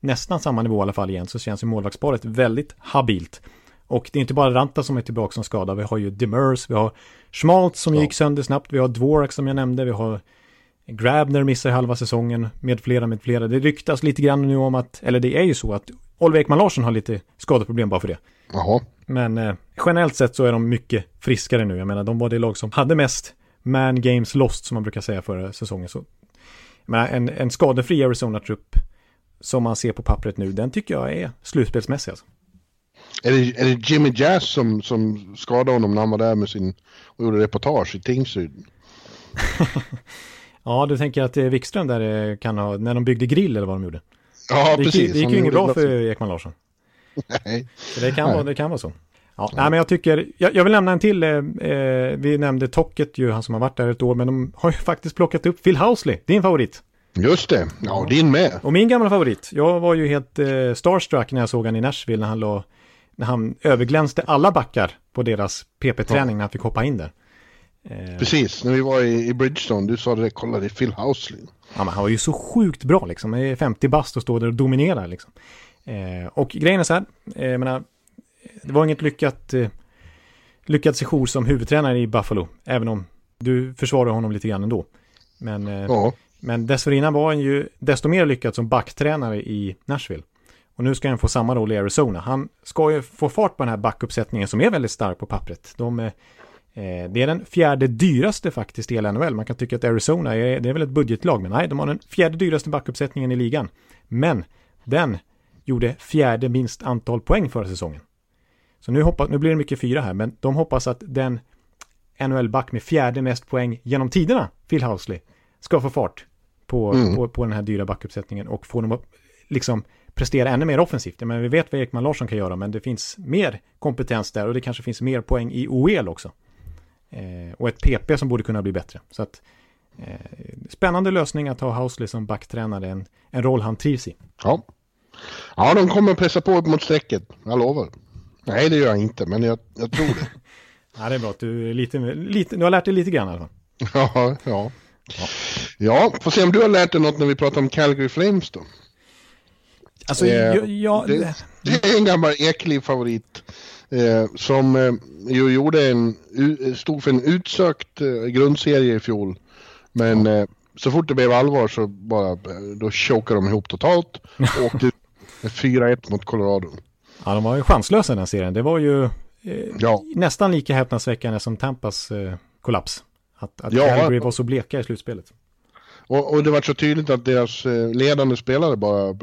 nästan samma nivå i alla fall igen så känns ju målvaktsparet väldigt habilt. Och det är inte bara Ranta som är tillbaka som skada. Vi har ju Demers, vi har Schmaltz som ja. gick sönder snabbt, vi har Dvorak som jag nämnde, vi har Grabner missar halva säsongen, med flera, med flera. Det ryktas lite grann nu om att, eller det är ju så att Oliver Ekman Larsson har lite skadeproblem bara för det. Jaha. Men eh, generellt sett så är de mycket friskare nu. Jag menar, de var det lag som hade mest man games lost som man brukar säga förra säsongen. Så, jag menar, en, en skadefri Arizona-trupp som man ser på pappret nu, den tycker jag är slutspelsmässig. Alltså. Är, det, är det Jimmy Jazz som, som skadade honom när han var där med sin, och gjorde reportage i Tingsryd? ja, du tänker att Wikström där eh, kan ha, när de byggde grill eller vad de gjorde? Ja, det precis. det gick ju inget bra för Ekman Larsson. Nej. Så det, kan Vara, det kan vara så. Ja, nej, men jag tycker, jag, jag vill nämna en till, eh, eh, vi nämnde Tocket ju, han som har varit där ett år, men de har ju faktiskt plockat upp Phil Housley, din favorit. Just det, ja din med. Och min gamla favorit, jag var ju helt eh, starstruck när jag såg han i Nashville när han, lå, när han överglänste alla backar på deras PP-träning ja. när han fick hoppa in där. Eh, Precis, när vi var i, i Bridgestone, du sa det, kolla det är Phil Housley. Ja, men han var ju så sjukt bra liksom, Han är 50 bast och står där och dominerar liksom. Eh, och grejen är så här, eh, jag menar, det var inget lyckat, eh, lyckad sejour som huvudtränare i Buffalo, även om du försvarar honom lite grann ändå. Men, eh, ja men dessförinnan var han ju desto mer lyckad som backtränare i Nashville. Och nu ska han få samma roll i Arizona. Han ska ju få fart på den här backuppsättningen som är väldigt stark på pappret. De, eh, eh det är den fjärde dyraste faktiskt i hela NHL. Man kan tycka att Arizona är, det är väl ett budgetlag, men nej, de har den fjärde dyraste backuppsättningen i ligan. Men den gjorde fjärde minst antal poäng förra säsongen. Så nu, hoppas, nu blir det mycket fyra här, men de hoppas att den NHL-back med fjärde mest poäng genom tiderna, Phil Housley, ska få fart på, mm. på, på den här dyra backuppsättningen och få dem att liksom prestera ännu mer offensivt. Men vi vet vad Ekman Larsson kan göra, men det finns mer kompetens där och det kanske finns mer poäng i OEL också. Eh, och ett PP som borde kunna bli bättre. Så att eh, spännande lösning att ha Housley som backtränare, en, en roll han trivs i. Ja. Ja, de kommer pressa på upp mot strecket, jag lovar. Nej, det gör jag inte, men jag, jag tror det. Ja, det är bra att du, är lite, lite, du har lärt dig lite grann i alla fall. Ja, ja. Ja, får se om du har lärt dig något när vi pratar om Calgary Flames då. Alltså, Eh, jag, det, det är en gammal eklig favorit. Eh, som eh, ju gjorde en, stod för en utsökt eh, grundserie i fjol. Men eh, så fort det blev allvar så bara, eh, då chokade de ihop totalt och åkte ut med 4-1 mot Colorado. ja, de var ju chanslösa den här serien. Det var ju Ja. nästan lika häpnadsväckande som Tampas kollaps. Att, att Ja. Calgary var så bleka i slutspelet. Och, och det var så tydligt att deras eh, ledande spelare bara eh,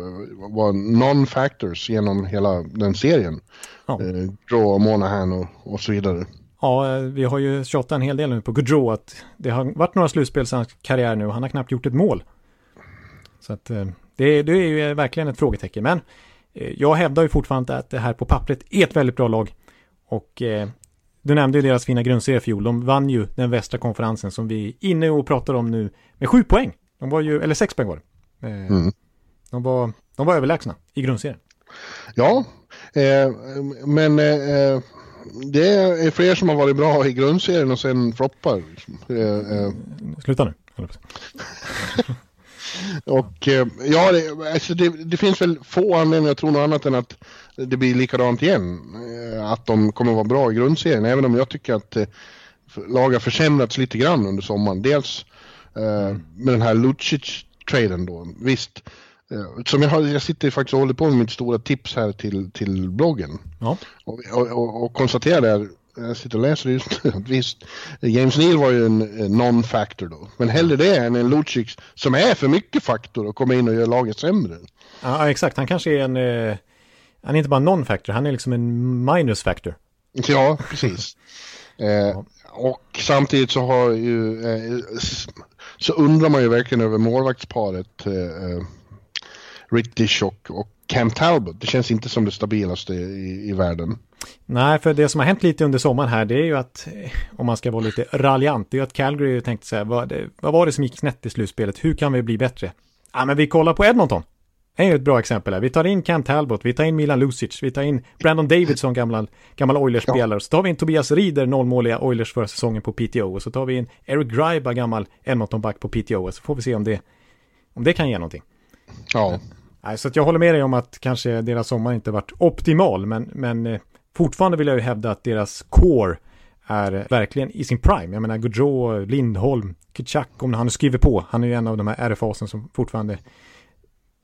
var non-factors genom hela den serien. Ja. Eh, Joe Monahan och, och så vidare. Ja, vi har ju tjatat en hel del nu på Gaudreau att det har varit några slutspel hans karriär nu och han har knappt gjort ett mål. Så att det, det är ju verkligen ett frågetecken. Men jag hävdar ju fortfarande att det här på pappret är ett väldigt bra lag. Och eh, du nämnde ju deras fina grundserie i fjol. De vann ju den västra konferensen som vi är inne och pratar om nu med sju poäng. De var ju, eller sex poäng var det. Eh, Mm. de, var, de var överlägsna i grundserien. Ja, eh, men eh, eh, det är fler som har varit bra i grundserien och sen floppar. Eh, eh, Sluta nu. jag och ja, det, alltså det, det finns väl få anledningar att tro något annat än att det blir likadant igen. Att de kommer vara bra i grundserien, även om jag tycker att lag har försämrats lite grann under sommaren. Dels eh, med den här Lucic-traden då, visst. Eh, som jag, har, jag sitter faktiskt och håller på med mitt stora tips här till, till bloggen. Ja. Och, och, och, och konstaterar där, jag sitter och läser just att visst, James Neal var ju en non-factor då. Men hellre det än en Lucic som är för mycket faktor och kommer in och gör laget sämre. Ja, exakt. Han kanske är en... Eh, han är inte bara non-factor, han är liksom en minus factor. Ja, precis. Eh, och samtidigt så har ju, eh, så undrar man ju verkligen över målvaktsparet eh, eh, Rick Dish och, och Cam Talbot. Det känns inte som det stabilaste i, i världen. Nej, för det som har hänt lite under sommaren här, det är ju att, eh, om man ska vara lite raljant, det är ju att Calgary tänkte så här, vad, vad var det som gick snett i slutspelet? Hur kan vi bli bättre? Ja, men vi kollar på Edmonton. Är ju ett bra exempel här. Vi tar in Cam Talbot, vi tar in Milan Lucic, vi tar in Brandon Davidson, gammal, gammal Oilers-spelare. Så tar vi in Tobias Rieder, nollmåliga Oilers förra säsongen på PTO. Och så tar vi in Eric Greiba, gammal Edmonton-back på PTO. Och så får vi se om det, om det kan ge någonting. Ja, Nej, så jag håller med dig om att kanske deras sommar inte varit optimal, men, men eh, fortfarande vill jag ju hävda att deras core är verkligen i sin prime. Jag menar Gaudreau, Lindholm, Kitchak, om han skriver på. Han är ju en av de här RFAsen som fortfarande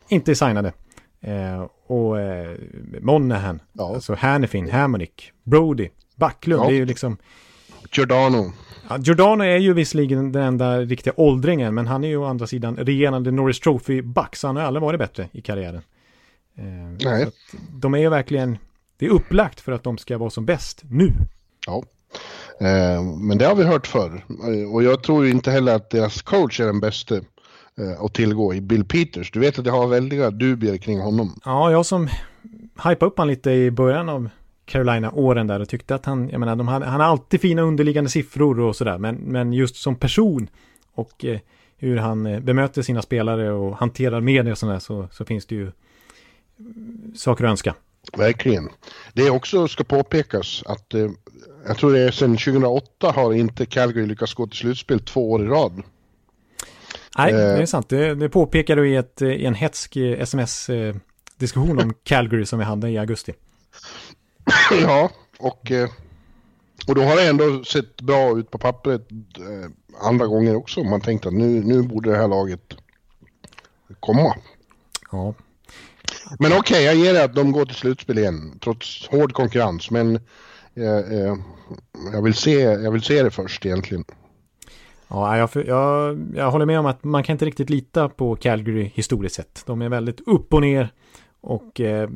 inte är signade. Eh, och eh, Monahan, Ja. alltså Hannifin, Hammonick, Brody, Backlund, Ja. det är ju liksom Giordano. Ja, Giordano är ju visserligen den enda riktiga åldringen, men han är ju å andra sidan regerande Norris Trophy-back, så han har aldrig varit bättre i karriären. Eh, Nej. De är ju verkligen, det är upplagt för att de ska vara som bäst nu. Ja. Eh, men det har vi hört förr. Och jag tror inte heller att deras coach är den bästa eh, att tillgå i Bill Peters. Du vet att jag har väldiga dubier kring honom. Ja, jag som hypade upp han lite i början av Carolina-åren där och tyckte att han, jag menar, de hade, han har alltid fina underliggande siffror och sådär, men, men just som person och eh, hur han eh, bemöter sina spelare och hanterar media och sådär så, så finns det ju saker att önska. Verkligen. Det också ska påpekas att eh, jag tror det är sedan 2008 har inte Calgary lyckats gå till slutspel två år i rad. Nej, Eh. det är sant. Det, det påpekar du i, ett, i en hetsk eh, sms-diskussion om Calgary som vi hade i augusti. ja, och, eh, och då har det ändå sett bra ut på pappret eh, andra gånger också. Man tänkte att nu, nu borde det här laget komma. Ja, Men okej, jag ger det att de går till slutspel igen, trots hård konkurrens. Men eh, eh, jag, vill se, jag vill se det först egentligen. Ja jag, jag, jag håller med om att man kan inte riktigt lita på Calgary historiskt sett. De är väldigt upp och ner. Och eh,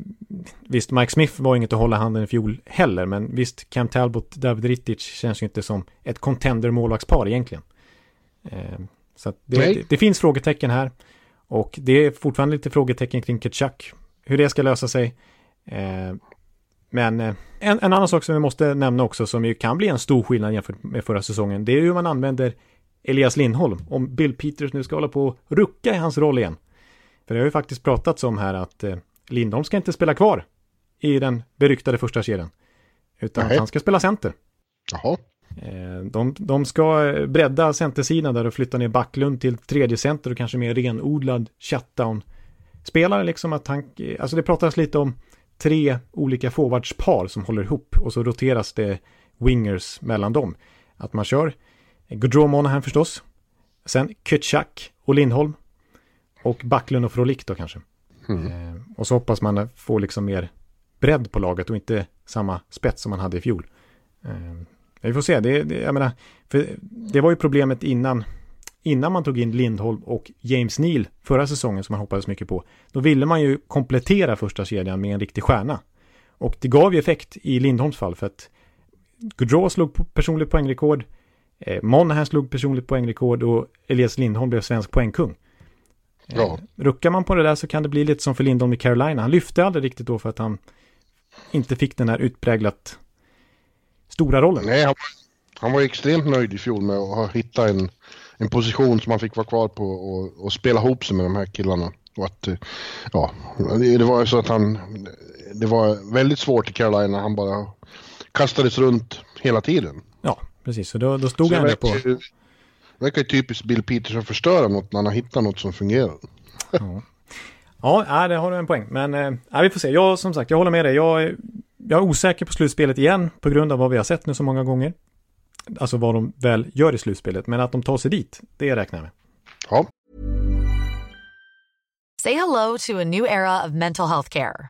visst, Mike Smith var inget att hålla handen i fjol heller. Men visst, Cam Talbot, David Rittich känns ju inte som ett contender-målvaktspar egentligen. Eh, så det, det, det finns frågetecken här. Och det är fortfarande lite frågetecken kring Kachuk. Hur det ska lösa sig. Eh, men eh, en, en annan sak som vi måste nämna också som ju kan bli en stor skillnad jämfört med förra säsongen. Det är hur man använder Elias Lindholm. Om Bill Peters nu ska hålla på och rucka i hans roll igen. För det har ju faktiskt pratats om här att eh, Lindholm ska inte spela kvar i den beryktade första kedjan. Utan Nej. han ska spela center. Jaha. Eh, de, de ska bredda centersidan där och flytta ner Backlund till tredje center och kanske mer renodlad shutdown-spelare. Liksom att han, alltså det pratas lite om tre olika forwardspar som håller ihop och så roteras det wingers mellan dem. Att man kör Gaudreau Monahan förstås, sen Kutchak och Lindholm och Backlund och Frolik då kanske. Mm. Eh, och så hoppas man få liksom mer bredd på laget och inte samma spets som man hade i fjol. Eh, vi får se, det, det, jag menar, för det var ju problemet innan, innan man tog in Lindholm och James Neal förra säsongen som man hoppades mycket på. Då ville man ju komplettera första kedjan med en riktig stjärna. Och det gav ju effekt i Lindholms fall för att Gaudreau slog personligt poängrekord, eh, Monahan slog personligt poängrekord och Elias Lindholm blev svensk poängkung. Eh, ja. Ruckar man på det där så kan det bli lite som för Lindholm i Carolina. Han lyfte aldrig riktigt då för att han inte fick den här utpräglat stora rollen. Nej, han, han var extremt nöjd i fjol med att ha hittat en, en position som han fick vara kvar på och, och spela ihop sig med de här killarna. Och att, eh, ja, det var så att han, det var väldigt svårt i Carolina, han bara kastades runt hela tiden. Precis, så då, då stod så han där på... Det verkar ju typiskt Bill Peterson förstöra något när han har hittat något som fungerar. ja. Ja, det har du en poäng. Men äh, vi får se. Jag, som sagt, jag håller med dig. Jag jag är osäker på slutspelet igen på grund av vad vi har sett nu så många gånger. Alltså vad de väl gör i slutspelet, men att de tar sig dit, det räknar jag med. Ja. Say hello to a new era of mental health care.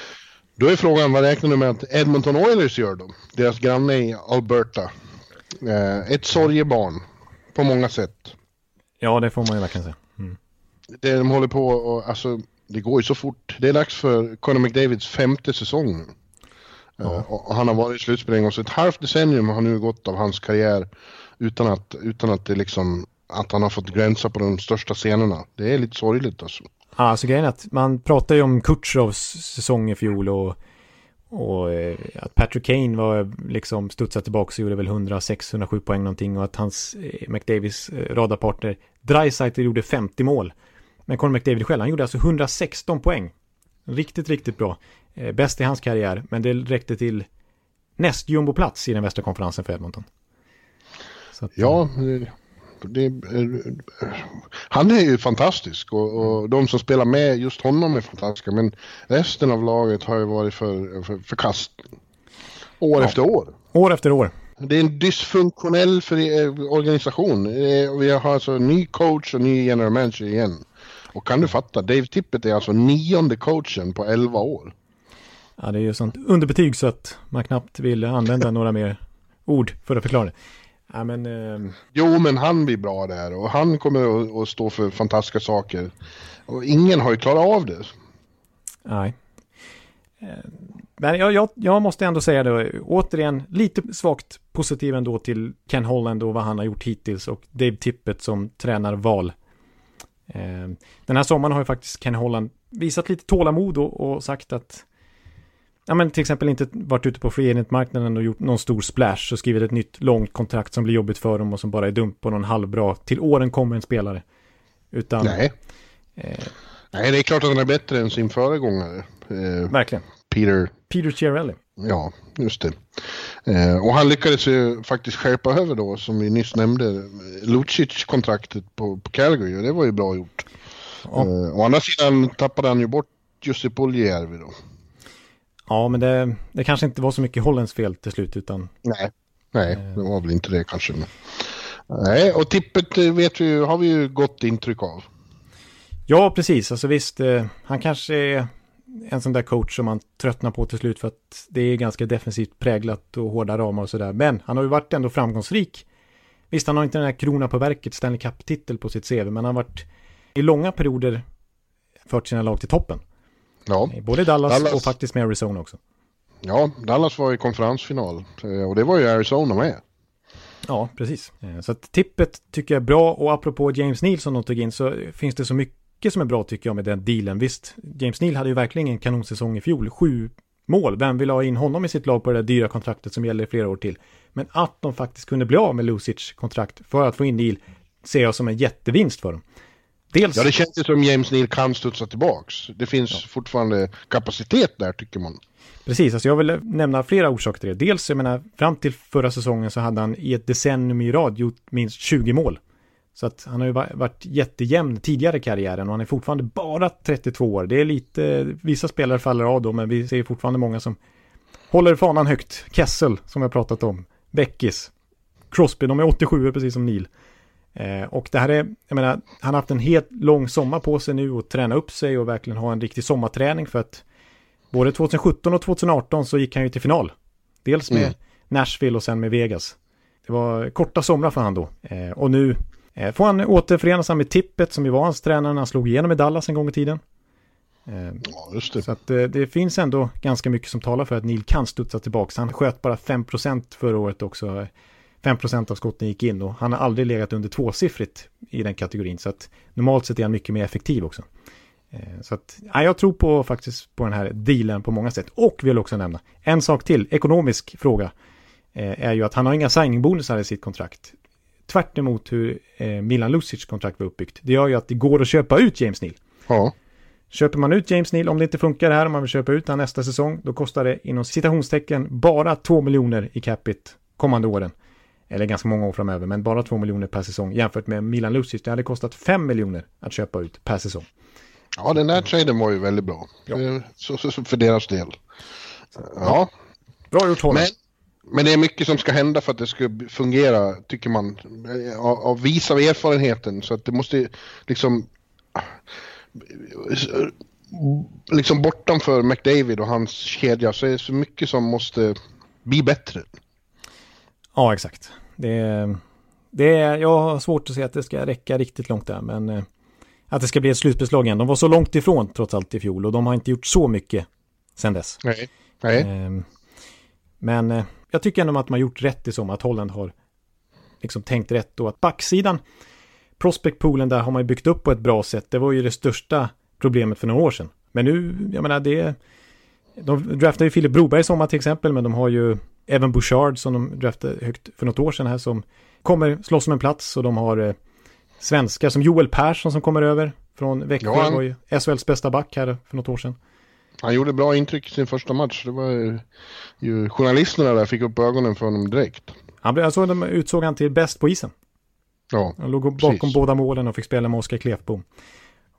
Då är frågan, vad räknar du med att Edmonton Oilers gör då? Deras granne i Alberta. Eh, ett sorgebarn på många sätt. Ja, det får man ju verkligen säga. Mm det de håller på och alltså, det går ju så fort. Det är dags för Conor McDavids femte säsong. Ja. Uh, och han har varit i slutspel en gång, så ett halvt decennium har nu gått av hans karriär utan att, utan att det liksom, att han har fått gränsa på de största scenerna. Det är lite sorgligt alltså. Ja, alltså grejen är att man pratar ju om Kutjovs säsong i fjol och, och eh, att Patrick Kane var liksom studsat tillbaka och gjorde väl 106-107 poäng någonting och att hans eh, McDavis eh, radarpartner Dreisaitl gjorde 50 mål. Men Conor McDavid själv, han gjorde alltså 116 poäng. Riktigt, riktigt bra. Bäst i hans karriär, men det räckte till näst jumboplats i den västra konferensen för Edmonton. Att, ja, det, det, han är ju fantastisk och, och, de som spelar med just honom är fantastiska. Men resten av laget har ju varit för, för, för kast. År ja. efter år. År efter år. Det är en dysfunktionell för, eh, organisation. Vi har alltså ny coach och ny general manager igen. Och kan du fatta, Dave Tippett är alltså nionde coachen på elva år. Ja, det är ju sånt underbetyg så att man knappt vill använda några mer ord för att förklara det. Ja, men, eh... Jo, men han blir bra där och han kommer att, stå för fantastiska saker. Och ingen har ju klarat av det. Nej. Eh, men jag, jag, jag måste ändå säga det, återigen, lite svagt positiv ändå till Ken Holland och vad han har gjort hittills och Dave Tippett som tränar val Eh, den här sommaren har ju faktiskt Ken Holland visat lite tålamod och, och sagt att ja men till exempel inte varit ute på free marknaden och gjort någon stor splash och skrivit ett nytt långt kontrakt som blir jobbigt för dem och som bara är dumt på någon halvbra till åren kommer en spelare. Utan... Nej. Eh, Nej, det är klart att han är bättre än sin föregångare. Eh, verkligen. Peter. Peter Chiarelli. Ja, just det. Eh, och han lyckades ju faktiskt skärpa över då, som vi nyss nämnde, Lucic-kontraktet på, på Calgary och det var ju bra gjort. Ja. Eh, å andra sidan tappade han ju bort Jussi Puljärvi då. Ja, men det, det kanske inte var så mycket Hollands fel till slut utan... Nej, nej, eh. det var väl inte det kanske. Men... Nej, och tippet vet vi, har vi ju gott intryck av. Ja, precis. Alltså visst, eh, han kanske är en sån där coach som man tröttnar på till slut för att det är ganska defensivt präglat och hårda ramar och sådär. Men han har ju varit ändå framgångsrik. Visst, han har inte den här krona på verket Stanley Cup-titel på sitt CV, men han har varit i långa perioder fört sina lag till toppen. Ja. Både Dallas, Dallas- och faktiskt med Arizona också. Ja, Dallas var i konferensfinal eh, och det var ju Arizona med. Ja, precis. Eh, Så att tippet tycker jag är bra och apropå James Neal som de tog in så finns det så mycket som är bra tycker jag med den dealen. Visst, James Neal hade ju verkligen en kanonsäsong i fjol. Sju mål. Vem vill ha in honom i sitt lag på det där dyra kontraktet som gäller i flera år till? Men att de faktiskt kunde bli av med Lucic kontrakt för att få in Neal ser jag som en jättevinst för dem. Dels, Ja, det känns ju som James Neal kan studsa tillbaks. Det finns fortfarande kapacitet där tycker man. Precis, alltså jag vill nämna flera orsaker till det. Dels, jag menar, fram till förra säsongen så hade han i ett decennium i rad gjort minst 20 mål. Så att han har ju va- varit jättejämn tidigare i karriären och han är fortfarande bara 32 år. Det är lite, vissa spelare faller av då, men vi ser fortfarande många som håller fanan högt. Kessel, som jag pratat om. Beckis. Crosby, de är 87 precis som Neil. Eh, och det här är, jag menar, han har haft en helt lång sommar på sig nu och träna upp sig och verkligen ha en riktig sommarträning för att både 2017 och 2018 så gick han ju till final. Dels med Mm. Nashville och sen med Vegas. Det var korta somrar för han då. Eh, och nu eh, får han återförenas med Tippet som ju var hans tränare när han slog igenom i Dallas en gång i tiden. Eh, Ja, just det. så att eh, det finns ändå ganska mycket som talar för att Neil kan studsa tillbaka. Han sköt bara 5% förra året också. 5% av skotten gick in och han har aldrig legat under tvåsiffrigt i den kategorin. Så att normalt sett är han mycket mer effektiv också. Eh, Så att, ja, jag tror på faktiskt på den här dealen på många sätt. Och vill också nämna en sak till, ekonomisk fråga. eh, Är ju att han har inga signingbonusar i sitt kontrakt. Tvärt emot hur eh, Milan Lucic kontrakt var uppbyggt. Det gör ju att det går att köpa ut James Neal. Ja, Köper man ut James Neal, om det inte funkar här, om man vill köpa ut han nästa säsong, då kostar det inom citationstecken bara 2 miljoner i capita kommande åren. Eller ganska många år framöver, men bara 2 miljoner per säsong jämfört med Milan Lucic. Det hade kostat 5 miljoner att köpa ut per säsong. ja den där traden var ju väldigt bra. Ja. Eh, Så, så, så för deras del. Ja, Bra gjort Holm. men, men det är mycket som ska hända för att det ska fungera, tycker man. eh, Av, av vis av erfarenheten. Så att det måste liksom... Liksom bortanför McDavid och hans kedja så är det så mycket som måste bli bättre. Ja, exakt. Det är, det jag har svårt att se att det ska räcka riktigt långt där, men eh, att det ska bli ett slutspelslag igen. De var så långt ifrån trots allt i fjol och de har inte gjort så mycket sen dess. Nej. Nej. Ehm, Men eh, jag tycker ändå att man gjort rätt i sommar, att Holland har liksom tänkt rätt och att backsidan, prospectpoolen där har man ju byggt upp på ett bra sätt. Det var ju det största problemet för några år sedan. Men nu, jag menar det, de draftade ju Filip Broberg i sommar till exempel, men de har ju även Bouchard som de draftade högt för något år sedan här som kommer slåss om en plats och de har eh, svenskar som Joel Persson som kommer över från Växjö, Ja, han- var ju SHLs bästa back här för något år sedan. Han gjorde bra intryck i sin första match. Det var ju, journalisterna där fick upp ögonen för honom direkt. Han blev, jag såg de utsåg han till bäst på isen. Ja, Han låg bakom Precis. båda målen och fick spela med Oskar Klefbom.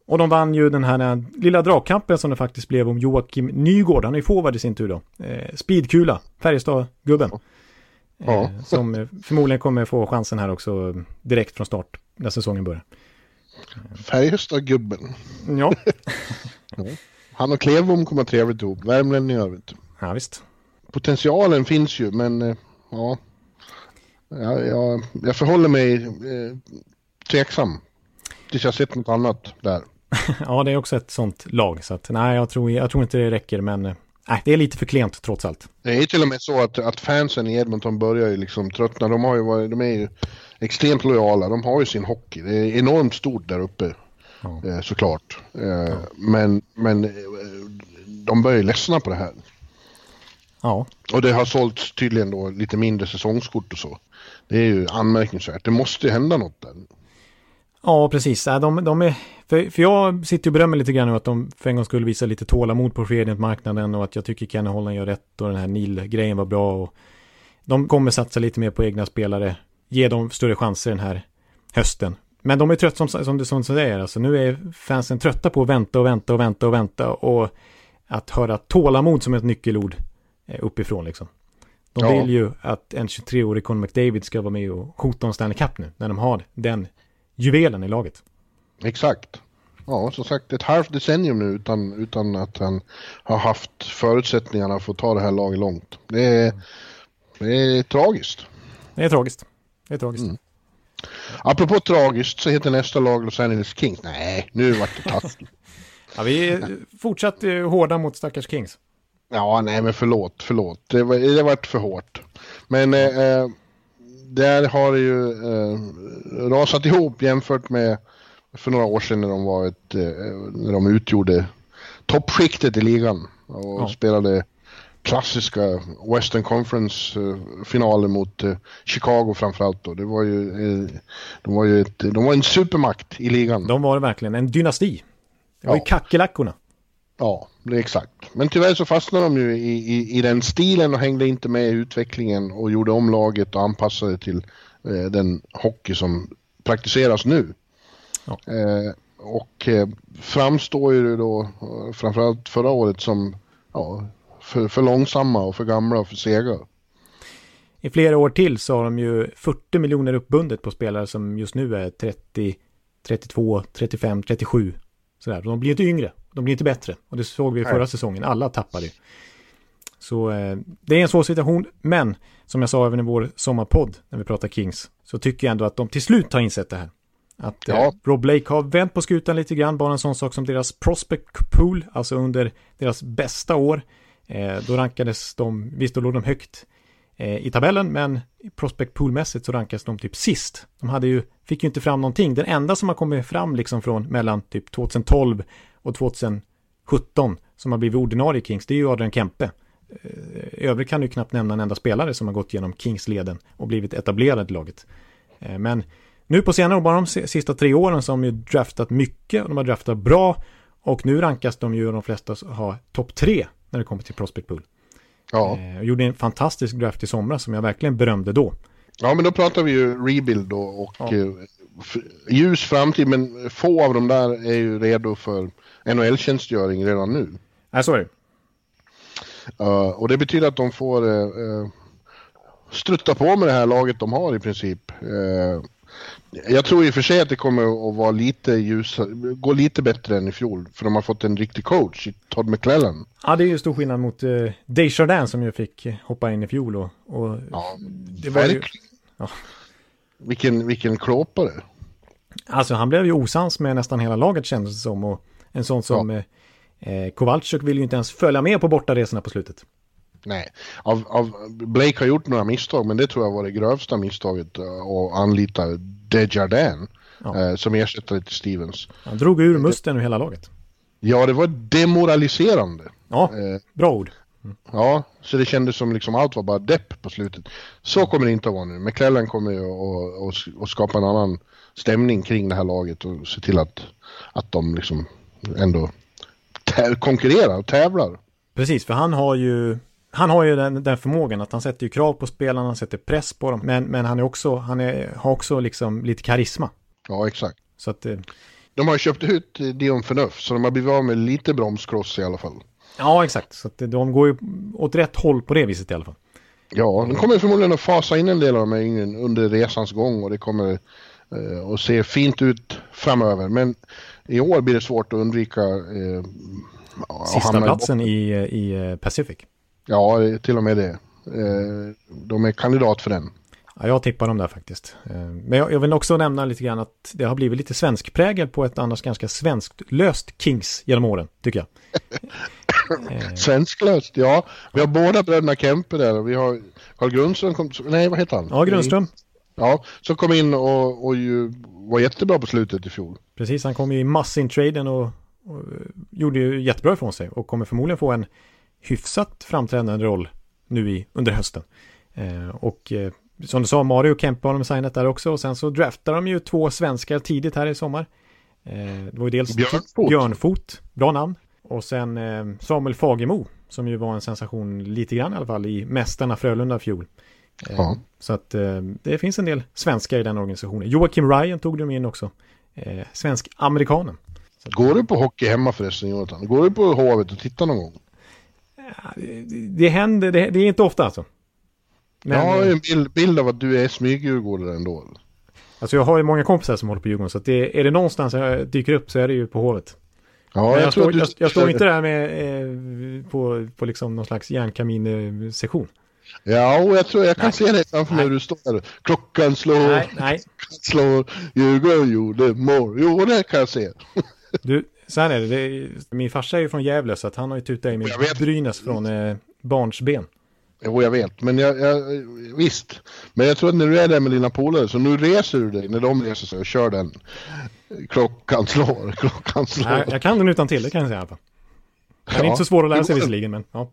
Och de vann ju den här eh, lilla dragkampen som det faktiskt blev om Joakim Nygård. Han är ju forward i sin tur då. Eh, speedkula, Färjestad-gubben. Ja. Eh, som eh, förmodligen kommer få chansen här också direkt från start när säsongen börjar. Färjestad-gubben. Ja, Han och Klevbom kommer trevligt ihop. Värmlänningar vet du. ja visst. Potentialen finns ju men ja. ja jag, jag förhåller mig eh, tveksam. Tills jag sett något annat där. Ja, det är också ett sånt lag. Så att nej, jag tror, jag tror inte det räcker. Men eh, nej, det är lite för klent trots allt. Det är ju till och med så att, att fansen i Edmonton börjar ju liksom tröttna. De, har ju varit, de är ju extremt lojala. De har ju sin hockey. Det är enormt stort där uppe. Ja. Eh, såklart. Eh, Men, men eh, de börjar ju ledsna på det här. Ja, Och det har sålts tydligen då lite mindre säsongskort och så. Det är ju anmärkningsvärt. Det måste ju hända något där. Ja, precis. Ja, De, de är, för, för jag sitter och berömmer lite grann nu att de för en gång skulle visa lite tålamod på marknaden och att jag tycker Kenny Holland gör rätt och den här Neil-grejen var bra. Och de kommer satsa lite mer på egna spelare, ge dem större chanser den här hösten. Men de är trött som, som du som säger, alltså nu är fansen trötta på att vänta och vänta och vänta och vänta och att höra tålamod som ett nyckelord eh, uppifrån liksom. De Ja. vill ju att en 23-årig Conor McDavid ska vara med och hota om Stanley Cup nu, när de har den juvelen i laget. Exakt. ja, som sagt ett halvt decennium nu utan, utan att han har haft förutsättningarna för att ta det här laget långt. Det är, det är tragiskt. Det är tragiskt. Det är tragiskt. Mm. Apropå tragiskt så heter nästa lag Los Angeles Kings. Nej, nu vart det taskigt. ja, vi är fortsatt eh, hårda mot stackars Kings. Ja, nej men förlåt, förlåt. Det, var, det vart för hårt. Men eh, eh, där har det ju eh, rasat ihop jämfört med för några år sedan när de var ett, eh, när de utgjorde toppskiktet i ligan och ja. spelade klassiska Western Conference-finaler mot uh, Chicago framförallt då. Det var ju, de var ju ett, de var en supermakt i ligan. De var verkligen en dynasti. Det var ja. ju kackerlackorna. Ja, det är exakt. Men tyvärr så fastnade de ju i, i, i, den stilen och hängde inte med i utvecklingen och gjorde om laget och anpassade till uh, den hockey som praktiseras nu. Ja. och framstår ju då framförallt förra året som ja, för, för långsamma och för gamla och för sega. I flera år till så har de ju 40 miljoner uppbundet på spelare som just nu är 30, 32, 35, 37. Sådär. De blir inte yngre, de blir inte bättre. Och det såg vi förra Nej. säsongen, alla tappade. Så eh, det är en svår situation, men som jag sa även i vår sommarpodd när vi pratar Kings, så tycker jag ändå att de till slut har insett det här. Att ja. eh, Rob Blake har vänt på skutan lite grann, bara en sån sak som deras prospect pool, alltså under deras bästa år, Eh, då rankades de, visst då låg de högt eh, i tabellen, men prospect poolmässigt så rankades de typ sist. De hade ju, fick ju inte fram någonting. Den enda som har kommit fram liksom från mellan typ 2012 och 2017 som har blivit ordinarie Kings, det är ju Adrian Kempe. I övrigt kan du knappt nämna en enda spelare som har gått genom Kings-leden och blivit etablerad i laget. Men nu på senare år, bara de sista tre åren, så har de ju draftat mycket och de har draftat bra och nu rankas de ju de flesta ha topp tre när det kommer till Prospect Pool. Ja. Eh, jag gjorde en fantastisk draft i somras som jag verkligen berömde då. Ja, men då pratar vi ju rebuild då och ja. eh, ljus framtid, men få av dem där är ju redo för NHL-tjänstgöring redan nu. Nej, så är det. Uh, och det betyder att de får uh, strutta på med det här laget de har i princip. Uh, jag tror i och för sig att det kommer att vara lite ljusare, gå lite bättre än i fjol. För de har fått en riktig coach i Todd McClellan. Ja, det är ju stor skillnad mot uh, Desjardins som ju fick hoppa in i fjol. Och, och ja, det var ju, ja. Vilken, vilken klåpare. Alltså han blev ju osams med nästan hela laget kändes det som. Och en sån som ja. eh, Kowalczyk vill ju inte ens följa med på bortaresorna på slutet. Nej, av, av, Blake har gjort några misstag men det tror jag var det grövsta misstaget eh, att anlita Desjardins ja. eh, som ersättare till Stevens. Han drog ur musten ur hela laget. Ja, det var demoraliserande. Ja, eh, bra ord. Mm. Ja, så det kändes som liksom allt var bara depp på slutet. Så kommer det inte att vara nu. McClellan kommer ju att skapa en annan stämning kring det här laget och se till att, att de liksom ändå konkurrerar och tävlar. Precis, för han har ju han har ju den, den, förmågan att han sätter ju krav på spelarna, han sätter press på dem, men, men han, är också, han är, har också liksom lite karisma. Ja, exakt. Så att, eh, de har köpt ut Dion Förnuft, så de har blivit av med lite bromskross i alla fall. Ja, exakt. Så att de går ju åt rätt håll på det viset i alla fall. Ja, de kommer förmodligen att fasa in en del av de här yngre under resans gång och det kommer eh, att se fint ut framöver. Men i år blir det svårt att undvika eh, Sista platsen i, i eh, Pacific. Ja, till och med det. Eh, de är kandidat för den. Ja, jag tippar dem där faktiskt. Eh, men jag vill också nämna lite grann att det har blivit lite svenskprägel på ett annars ganska svenskt löst Kings genom åren, tycker jag. Svensklöst, ja. Vi har båda bröderna Kempe där. Vi har Carl Grundström, kom, nej vad heter han? Ja, Grundström. Ja, som kom in och, och var jättebra på slutet i fjol. Precis, han kom ju i massintraden och, och gjorde ju jättebra ifrån sig och kommer förmodligen få en hyfsat framträdande roll nu i, under hösten. Eh, och eh, som du sa, Mario och Kempe har de signat där också och sen så draftar de ju två svenskar tidigt här i sommar. Eh, det var ju dels Björnfot. Björnfot, bra namn. Och sen eh, Samuel Fagemo, som ju var en sensation lite grann i alla fall i Mästarna Frölunda fjol. Eh, ja. Så att eh, det finns en del svenskar i den organisationen. Joakim Ryan tog de in också. Svensk-amerikanen. Går du på hockey hemma förresten Jonathan? Går du på Hovet och tittar någon gång? Det, det händer, det, det, är inte ofta alltså. Men, jag har en bild, bild av att du är smygdjurgårdare ändå. Alltså jag har ju många kompisar som håller på Djurgården så att det, är det någonstans jag dyker upp så är det ju på Hovet. Ja, Men jag, jag, tror står, du... jag, jag står inte där med, eh, på, på liksom någon slags järnkamin-session. Ja, och jag tror jag kan Nej. se dig framför mig hur du står där. Klockan slår, Nej, nej. klockan slår, Djurgården gjorde mål. Jo, det kan jag se. Du, så här är det, det är, min farsa är ju från Gävle så att han har ju tutat i mig vet. Brynäs från eh, barnsben. Jo, jag vet, men jag, jag, visst. Men jag tror att när du är där med dina polare, så nu reser du dig när de reser sig och kör den. Klockan slår, klockan slår. Nej, jag kan den utan till, det kan jag säga i alla fall. Den är Ja. inte så svår att lära sig visserligen, men ja.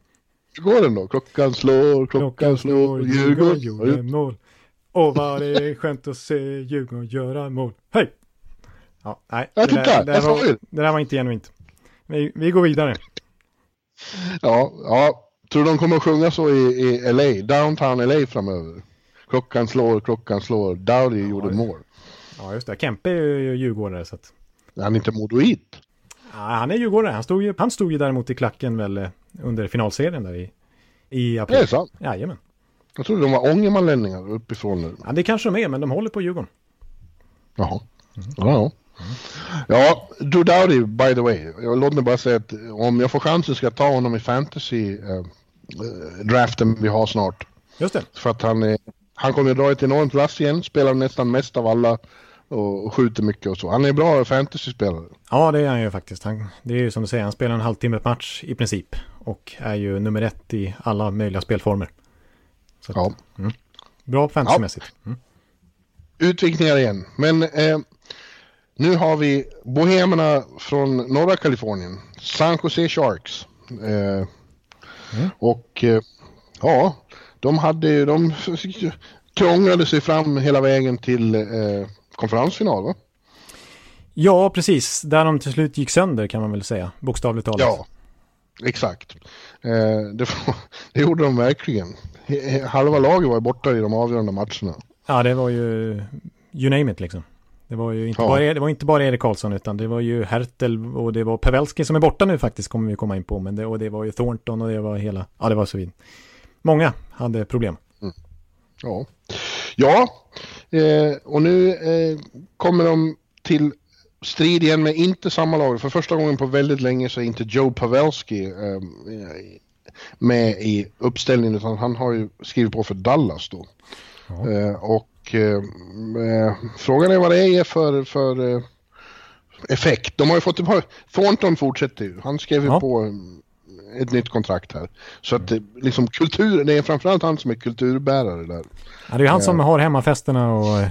Hur går den då? Klockan slår, klockan slår, Djurgården gjorde mål. Och vad det är skönt att se Djurgården göra mål. Hej! Ja, nej, Ja, det, där, det, jag där var, det där var inte genuint. Vi, vi går vidare. Ja, ja. Tror du de kommer att sjunga så i, i LA, downtown LA framöver? Klockan slår, klockan slår, Dowdy gjorde mål. Ja, just det. Kempe är ju djurgårdare så att... Är han inte modoit? Ja, han är djurgårdare. Han stod, ju, han stod ju däremot i klacken väl eh, under finalserien där i, i Det är april. sant. Jajamän. Jag trodde de var ångermanlänningar uppifrån nu. Ja, det kanske de är, men de håller på Djurgården. Jaha. Ja, ja. Ja, Drew Dowdy, by the way. Jag- Låt mig bara säga att om jag får chansen ska jag ta honom i fantasy eh, eh, draften vi har snart. Just det. För att han, är, han kommer att dra ett enormt lass igen, spelar nästan mest av alla och, skjuter mycket och så. Han är bra fantasy-spelare. Ja, det är han ju faktiskt. Han, det är ju som du säger, han spelar en halvtimme match i princip. Och är ju nummer ett i alla möjliga spelformer. Att, Ja. Bra fantasymässigt. Mm. Utvikningar igen. Men eh, nu har vi Bohemerna från norra Kalifornien. San Jose Sharks. Eh, Och eh, ja, de hade de krånglade sig fram hela vägen till eh, konferensfinal va? Ja, precis. Där de till slut gick sönder kan man väl säga. Bokstavligt talat. Ja, exakt. Eh, det, det gjorde de verkligen. Halva laget var borta i de avgörande matcherna. Ja, det var ju you name it liksom. Det var ju inte, Ja. bara, det var inte bara Erik Karlsson utan det var ju Hertel och det var Pavelski som är borta nu faktiskt kommer vi komma in på. Men det, och det var ju Thornton och det var hela, ja det var så vid. Många hade problem. Ja, ja eh, och nu eh, kommer de till strid igen med inte samma lag. För första gången på väldigt länge så är inte Joe Pavelski eh, med i uppställningen utan han har ju skrivit på för Dallas då. Ja. Eh, och eh, eh, frågan är vad det är för, för effekt. De har ju fått Thornton fortsätter ju. Han skrev ju Ja. på ett nytt kontrakt här. Så att liksom kultur, det är framförallt han som är kulturbärare där. Ja, det är ju han som har hemmafesterna och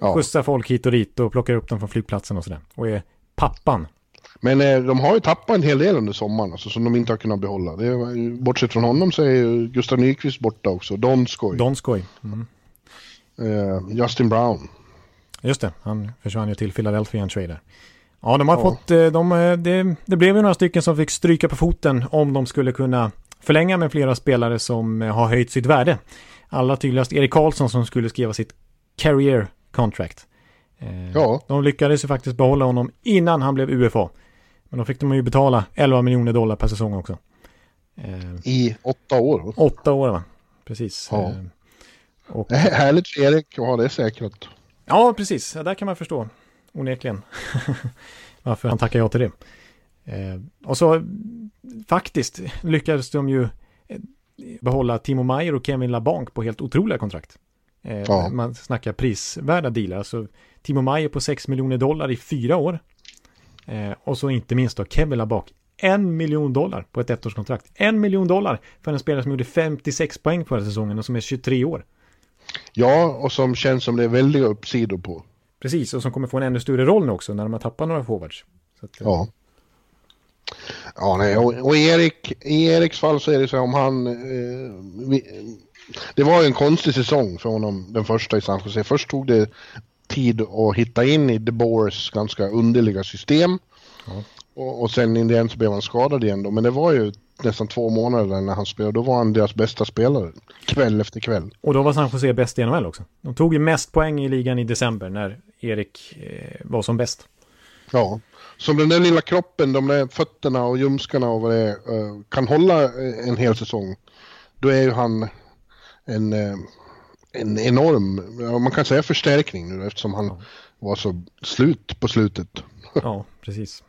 Ja. skjutsar folk hit och dit och plockar upp dem från flygplatsen och sådär. Och är pappan. Men eh, de har ju tappat en hel del under sommaren alltså, som de inte har kunnat behålla. Det är, ju- bortsett från honom så är ju Gustav Nyqvist borta också. Donskoj. Donskoj. Mm. eh, Justin Brown. Just det, han försvann ju till Philadelphia en trade där. Ja, de har Ja. fått, eh, de, eh, det, det blev ju några stycken som fick stryka på foten om de skulle kunna förlänga med flera spelare som eh, har höjt sitt värde. Allra tydligast Erik Karlsson som skulle skriva sitt career contract. Eh, Ja. De lyckades ju faktiskt behålla honom innan han blev UFA. Men då fick de ju betala 11 miljoner dollar per säsong också. Eh, I åtta år. åtta år va? Precis. Ja. Eh, och, Det är härligt för Erik att ha det säkrat. Ja, precis. Ja, där kan man förstå. Onekligen. Varför han tackar ja till det. Och så faktiskt lyckades de ju eh, behålla Timo Meyer och Kevin LaBanc på helt otroliga kontrakt. Ja. Man snackar prisvärda dealar. Alltså Timo Meyer på 6 miljoner dollar i fyra år. Eh, och så inte minst då Kevin LaBanc. En miljon dollar på ett ettårskontrakt. En miljon dollar för en spelare som gjorde 56 poäng förra säsongen och som är 23 år. Ja, och som känns som det är väldiga uppsidor på. Precis, och som kommer få en ännu större roll nu också när de har tappat några forwards. Att, eh, Ja. Ja, nej, och, och Erik, i Eriks fall så är det så om han... Eh, vi, det var ju en konstig säsong för honom, den första i San Jose. Först tog det tid att hitta in i De Boers ganska underliga system. Ja. Och, och sen i den så blev han skadad igen då. Men det var ju nästan två månader när han spelade. Då var han deras bästa spelare. Kväll efter kväll. Och då var San Jose bäst i NHL också. De tog ju mest poäng i ligan i december när Erik eh, var som bäst. Ja, som den där lilla kroppen, de där fötterna och ljumskarna och vad det är, eh, kan hålla eh, en hel säsong. Då är ju han en, eh, en enorm, man kan säga förstärkning nu eftersom han ja. var så slut på slutet. ja, precis.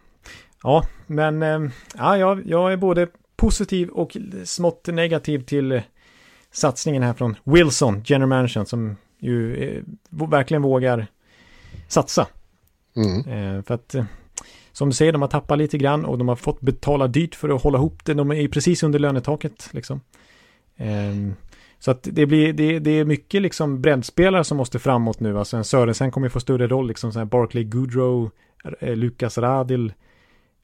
Ja, men äh, ja, jag, jag är både positiv och smått negativ till satsningen här från Wilson, General Mansion, som ju eh, verkligen vågar satsa. Mm. Eh, för att, eh, som du säger, de har tappat lite grann och de har fått betala dyrt för att hålla ihop det. De är ju precis under lönetaket liksom. Eh, så att det blir, det, det, är mycket liksom breddspelare som måste framåt nu. Alltså en Sörensen kommer få större roll, liksom så här Barkley Goodrow, eh, Lukas Radil,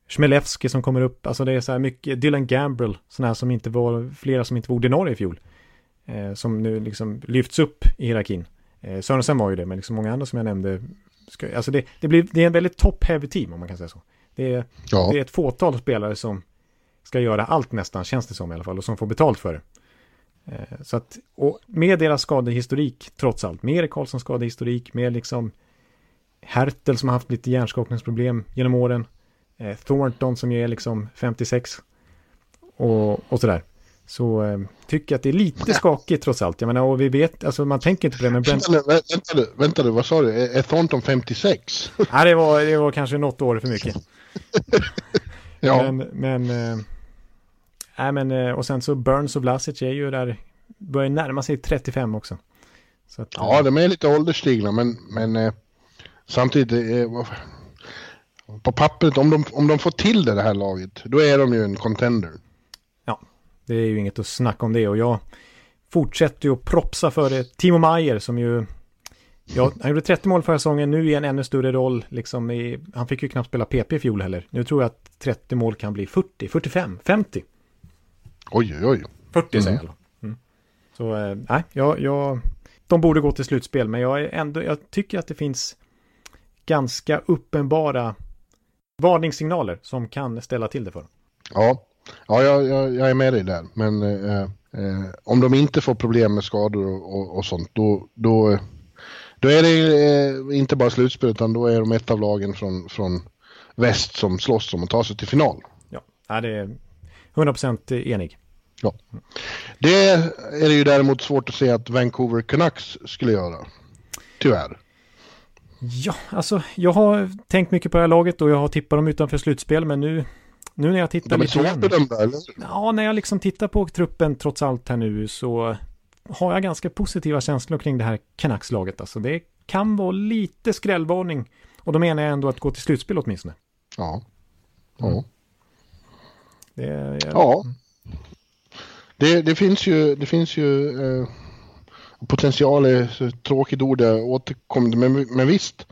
Schmelewski som kommer upp. Alltså det är så här mycket, Dylan Gambrell, sådana här som inte var, flera som inte var ordinarie i fjol. Eh, som nu liksom lyfts upp i hierarkin. Eh, Sörensen var ju det, men liksom många andra som jag nämnde. Ska, alltså det, det, blir, det är en väldigt top-heavy team om man kan säga så. Det är, ja. det är ett fåtal spelare som ska göra allt nästan, känns det som i alla fall, och som får betalt för det. Eh, så att, och med deras skadehistorik, trots allt, med Erik Karlssons skadehistorik, med liksom Hertel som har haft lite hjärnskakningsproblem genom åren, eh, Thornton som ju är liksom 56 och, och sådär. Så eh, tycker jag att det är lite skakigt trots allt. Jag menar, och vi vet, alltså man tänker inte på det, men Brent... Vänta, vänta, vänta, vänta du, vad sa du? Är Thornton 56? Nej, det var, det var kanske något år för mycket. ja. Men, men, äh, nej, men, eh, och sen så Burns och Vlasic är ju där, börjar närma sig 35 också. Att, ja, de är lite ålderstigna, men, men äh, samtidigt, äh, på pappret, om de, om de får till det, det här laget, då är de ju en contender. Det är ju inget att snacka om det och jag fortsätter ju att propsa för det. Timo Maier som ju Ja, han gjorde 30 mål förra säsongen, nu i en ännu större roll. Liksom i, han fick ju knappt spela PP i fjol heller. Nu tror jag att 30 mål kan bli 40, 45, 50. Oj, oj, oj. 40 mm. säger jag. Mm. Så, eh, nej, jag, jag, de borde gå till slutspel, men jag, är ändå, jag tycker att det finns ganska uppenbara varningssignaler som kan ställa till det för dem. Ja, Ja, jag, jag, jag, är med dig där. Men eh, eh, om de inte får problem med skador och, och, och sånt, då, då, då är det eh, inte bara slutspel, utan då är de ett av lagen från, från väst som slåss om att ta sig till final. Ja, det är 100% enig. Ja. Det är det ju däremot svårt att se att Vancouver Canucks skulle göra. Tyvärr. Ja, alltså jag har tänkt mycket på det här laget och jag har tippat dem utanför slutspel, men nu nu när jag tittar lite igen. Bedömda, eller? Ja, när jag liksom tittar på truppen trots allt här nu så har jag ganska positiva känslor kring det här Canucks-laget. Alltså det kan vara lite skrällvarning. Och då menar jag ändå att gå till slutspel åtminstone. Ja. Ja. Mm. Det. Ja. Det, det, finns ju, det finns ju eh, potential är ett tråkigt ord jag återkommer men, men visst.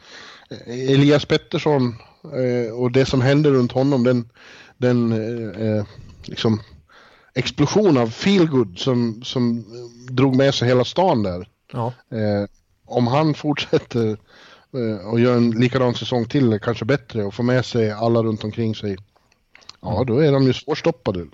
Elias Pettersson eh, och det som händer runt honom, den, den eh, eh, liksom explosion av feelgood som, som drog med sig hela stan där. Ja. Eh, om han fortsätter eh, och gör en likadan säsong till, kanske bättre, och får med sig alla runt omkring sig, ja då är de ju svårstoppade.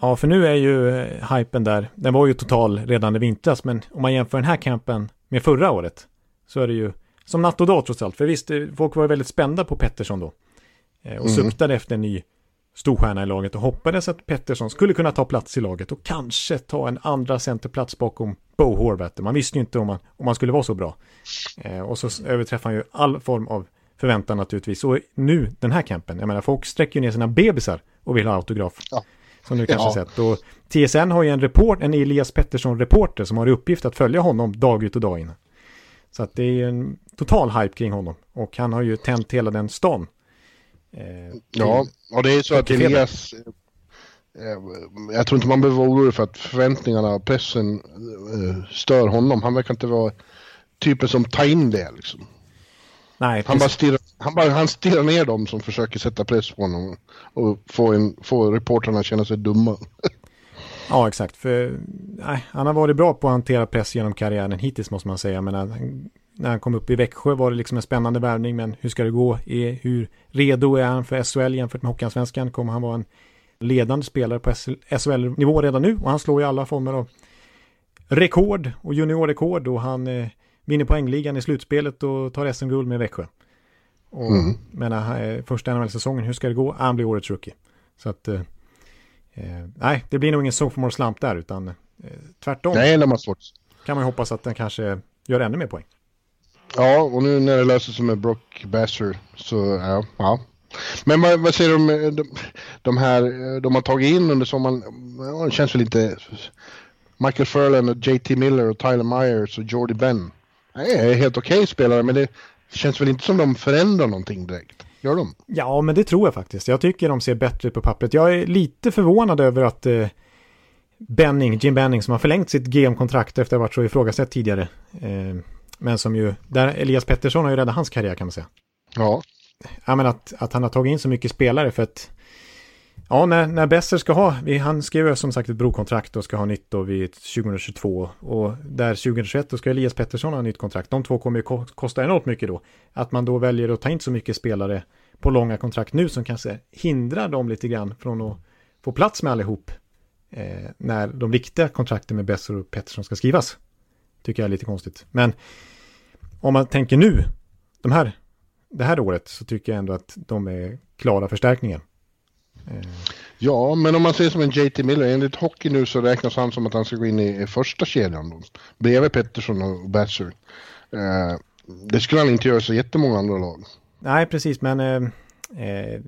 Ja, för nu är ju eh, hypen där, den var ju total redan i vintras, men om man jämför den här campen med förra året, så är det ju som natt och dag trots allt. För visst, eh, folk var väldigt spända på Pettersson då. Och mm. suktade efter en ny storstjärna i laget och hoppades att Pettersson skulle kunna ta plats i laget och kanske ta en andra centerplats bakom Bo Horvath. Man visste ju inte om man, om man skulle vara så bra. Eh, och så överträffar han ju all form av förväntan naturligtvis. Och nu, den här campen, jag menar folk sträcker ju ner sina bebisar och vill ha autograf. Ja. Som du kanske ja. sett. Och TSN har ju en, report, en Elias Pettersson-reporter som har i uppgift att följa honom dag ut och dag in. Så att det är en total hype kring honom. Och han har ju tänt hela den stan Eh, ja, och det är så att Elias, eh, jag tror inte man behöver vara orolig för att förväntningarna och pressen eh, stör honom. Han verkar inte vara typen som tar in det liksom. Nej, han, bara stirrar, han, bara, han stirrar ner dem som försöker sätta press på honom och få, en, få reportrarna att känna sig dumma. ja, exakt. För, nej, han har varit bra på att hantera press genom karriären hittills måste man säga. Men när han kom upp i Växjö var det liksom en spännande värvning, men hur ska det gå? hur redo är han för SHL jämfört med Hockeyallsvenskan? Kommer han vara en ledande spelare på SHL-nivå redan nu? Och han slår i alla former av rekord och juniorrekord och han eh, vinner poängligan i slutspelet och tar SM-guld med Växjö. Och mm. menar, eh, första NHL-säsongen, hur ska det gå? Han blir årets rookie. Så att, eh, eh nej, det blir nog ingen sophomore slump där, utan eh, tvärtom. Nej, de har svårt. kan man ju hoppas att den kanske gör ännu mer poäng. Ja, och nu när det löser sig med Brock Basser så ja, ja. Men vad, vad säger du om de, de här de har tagit in under sommaren? Ja, det känns väl inte... Michael Furlan och JT Miller och Tyler Myers och Jordy Ben. Är helt okej okay spelare men det känns väl inte som de förändrar någonting direkt. Gör de? Ja, men det tror jag faktiskt. Jag tycker de ser bättre ut på pappret. Jag är lite förvånad över att eh, Benning, Jim Benning, som har förlängt sitt GM-kontrakt efter att ha varit så ifrågasatt tidigare. Eh, men som ju, där Elias Pettersson har ju räddat hans karriär kan man säga. Ja. Ja, men att, att han har tagit in så mycket spelare för att Ja, när, när Besser ska ha, vi, han skrev som sagt ett brokontrakt och ska ha nytt då vid 2022 och där 2021 då ska Elias Pettersson ha nytt kontrakt. De två kommer ju kosta enormt mycket då. Att man då väljer att ta in så mycket spelare på långa kontrakt nu som kanske hindrar dem lite grann från att få plats med allihop eh, när de riktiga kontrakten med Besser och Pettersson ska skrivas. Tycker jag är lite konstigt. Men om man tänker nu, de här, det här året, så tycker jag ändå att de är klara förstärkningar. Ja, men om man ser som en JT Miller, enligt hockey nu så räknas han som att han ska gå in i, första kedjan då, bredvid Pettersson och Batcher. Eh, det skulle han inte göra så jättemånga andra lag. Nej, precis, men eh, eh,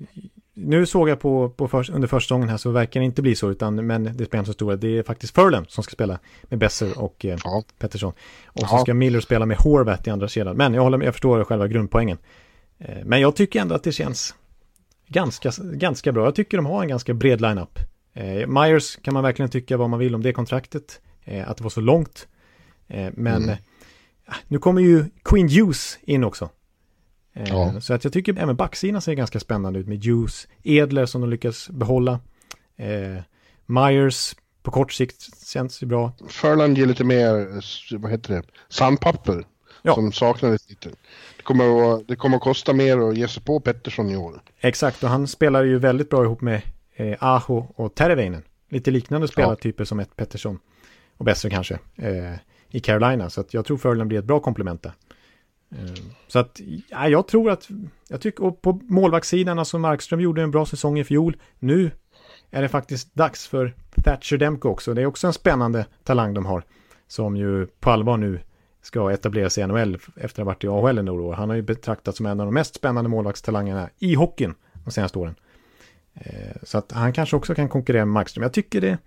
nu såg jag på, på för, under första säsongen här så verkar det inte bli så, utan, men det spelar inte så stora. Det är faktiskt Furlan som ska spela med Besser och eh, ja. Pettersson. Och så ska Miller spela med Horvath i andra kedjan. Men jag, håller, jag förstår själva grundpoängen. Eh, men jag tycker ändå att det känns ganska, ganska bra. Jag tycker de har en ganska bred lineup. Eh, Myers kan man verkligen tycka vad man vill om det kontraktet. Eh, att det var så långt. Eh, men mm. nu kommer ju Queen Juice in också. Eh, ja. Så att jag tycker även backsidan ser ganska spännande ut med Juice, Edler som de lyckas behålla. Eh, Myers på kort sikt känns ju bra. Furland ger lite mer, vad heter det, sandpapper. Ja. Som saknades lite. Det kommer, att, det kommer att kosta mer att ge sig på Pettersson i år. Exakt, och han spelar ju väldigt bra ihop med eh, Aho och Terveinen. Lite liknande spelartyper ja. som ett Pettersson. Och bättre kanske. Eh, I Carolina. Så att jag tror Furlan blir ett bra komplement där. Eh, så att, ja, jag tror att, jag tycker, och på målvaktssidan, alltså Markström gjorde en bra säsong i fjol. Nu är det faktiskt dags för Thatcher Demko också. Det är också en spännande talang de har. Som ju på allvar nu ska etablera sig i NHL efter att ha varit i AHL i några år. Han har ju betraktats som en av de mest spännande målvaktstalangerna i hockeyn de senaste åren. Eh, så att han kanske också kan konkurrera med Markström. Jag tycker det,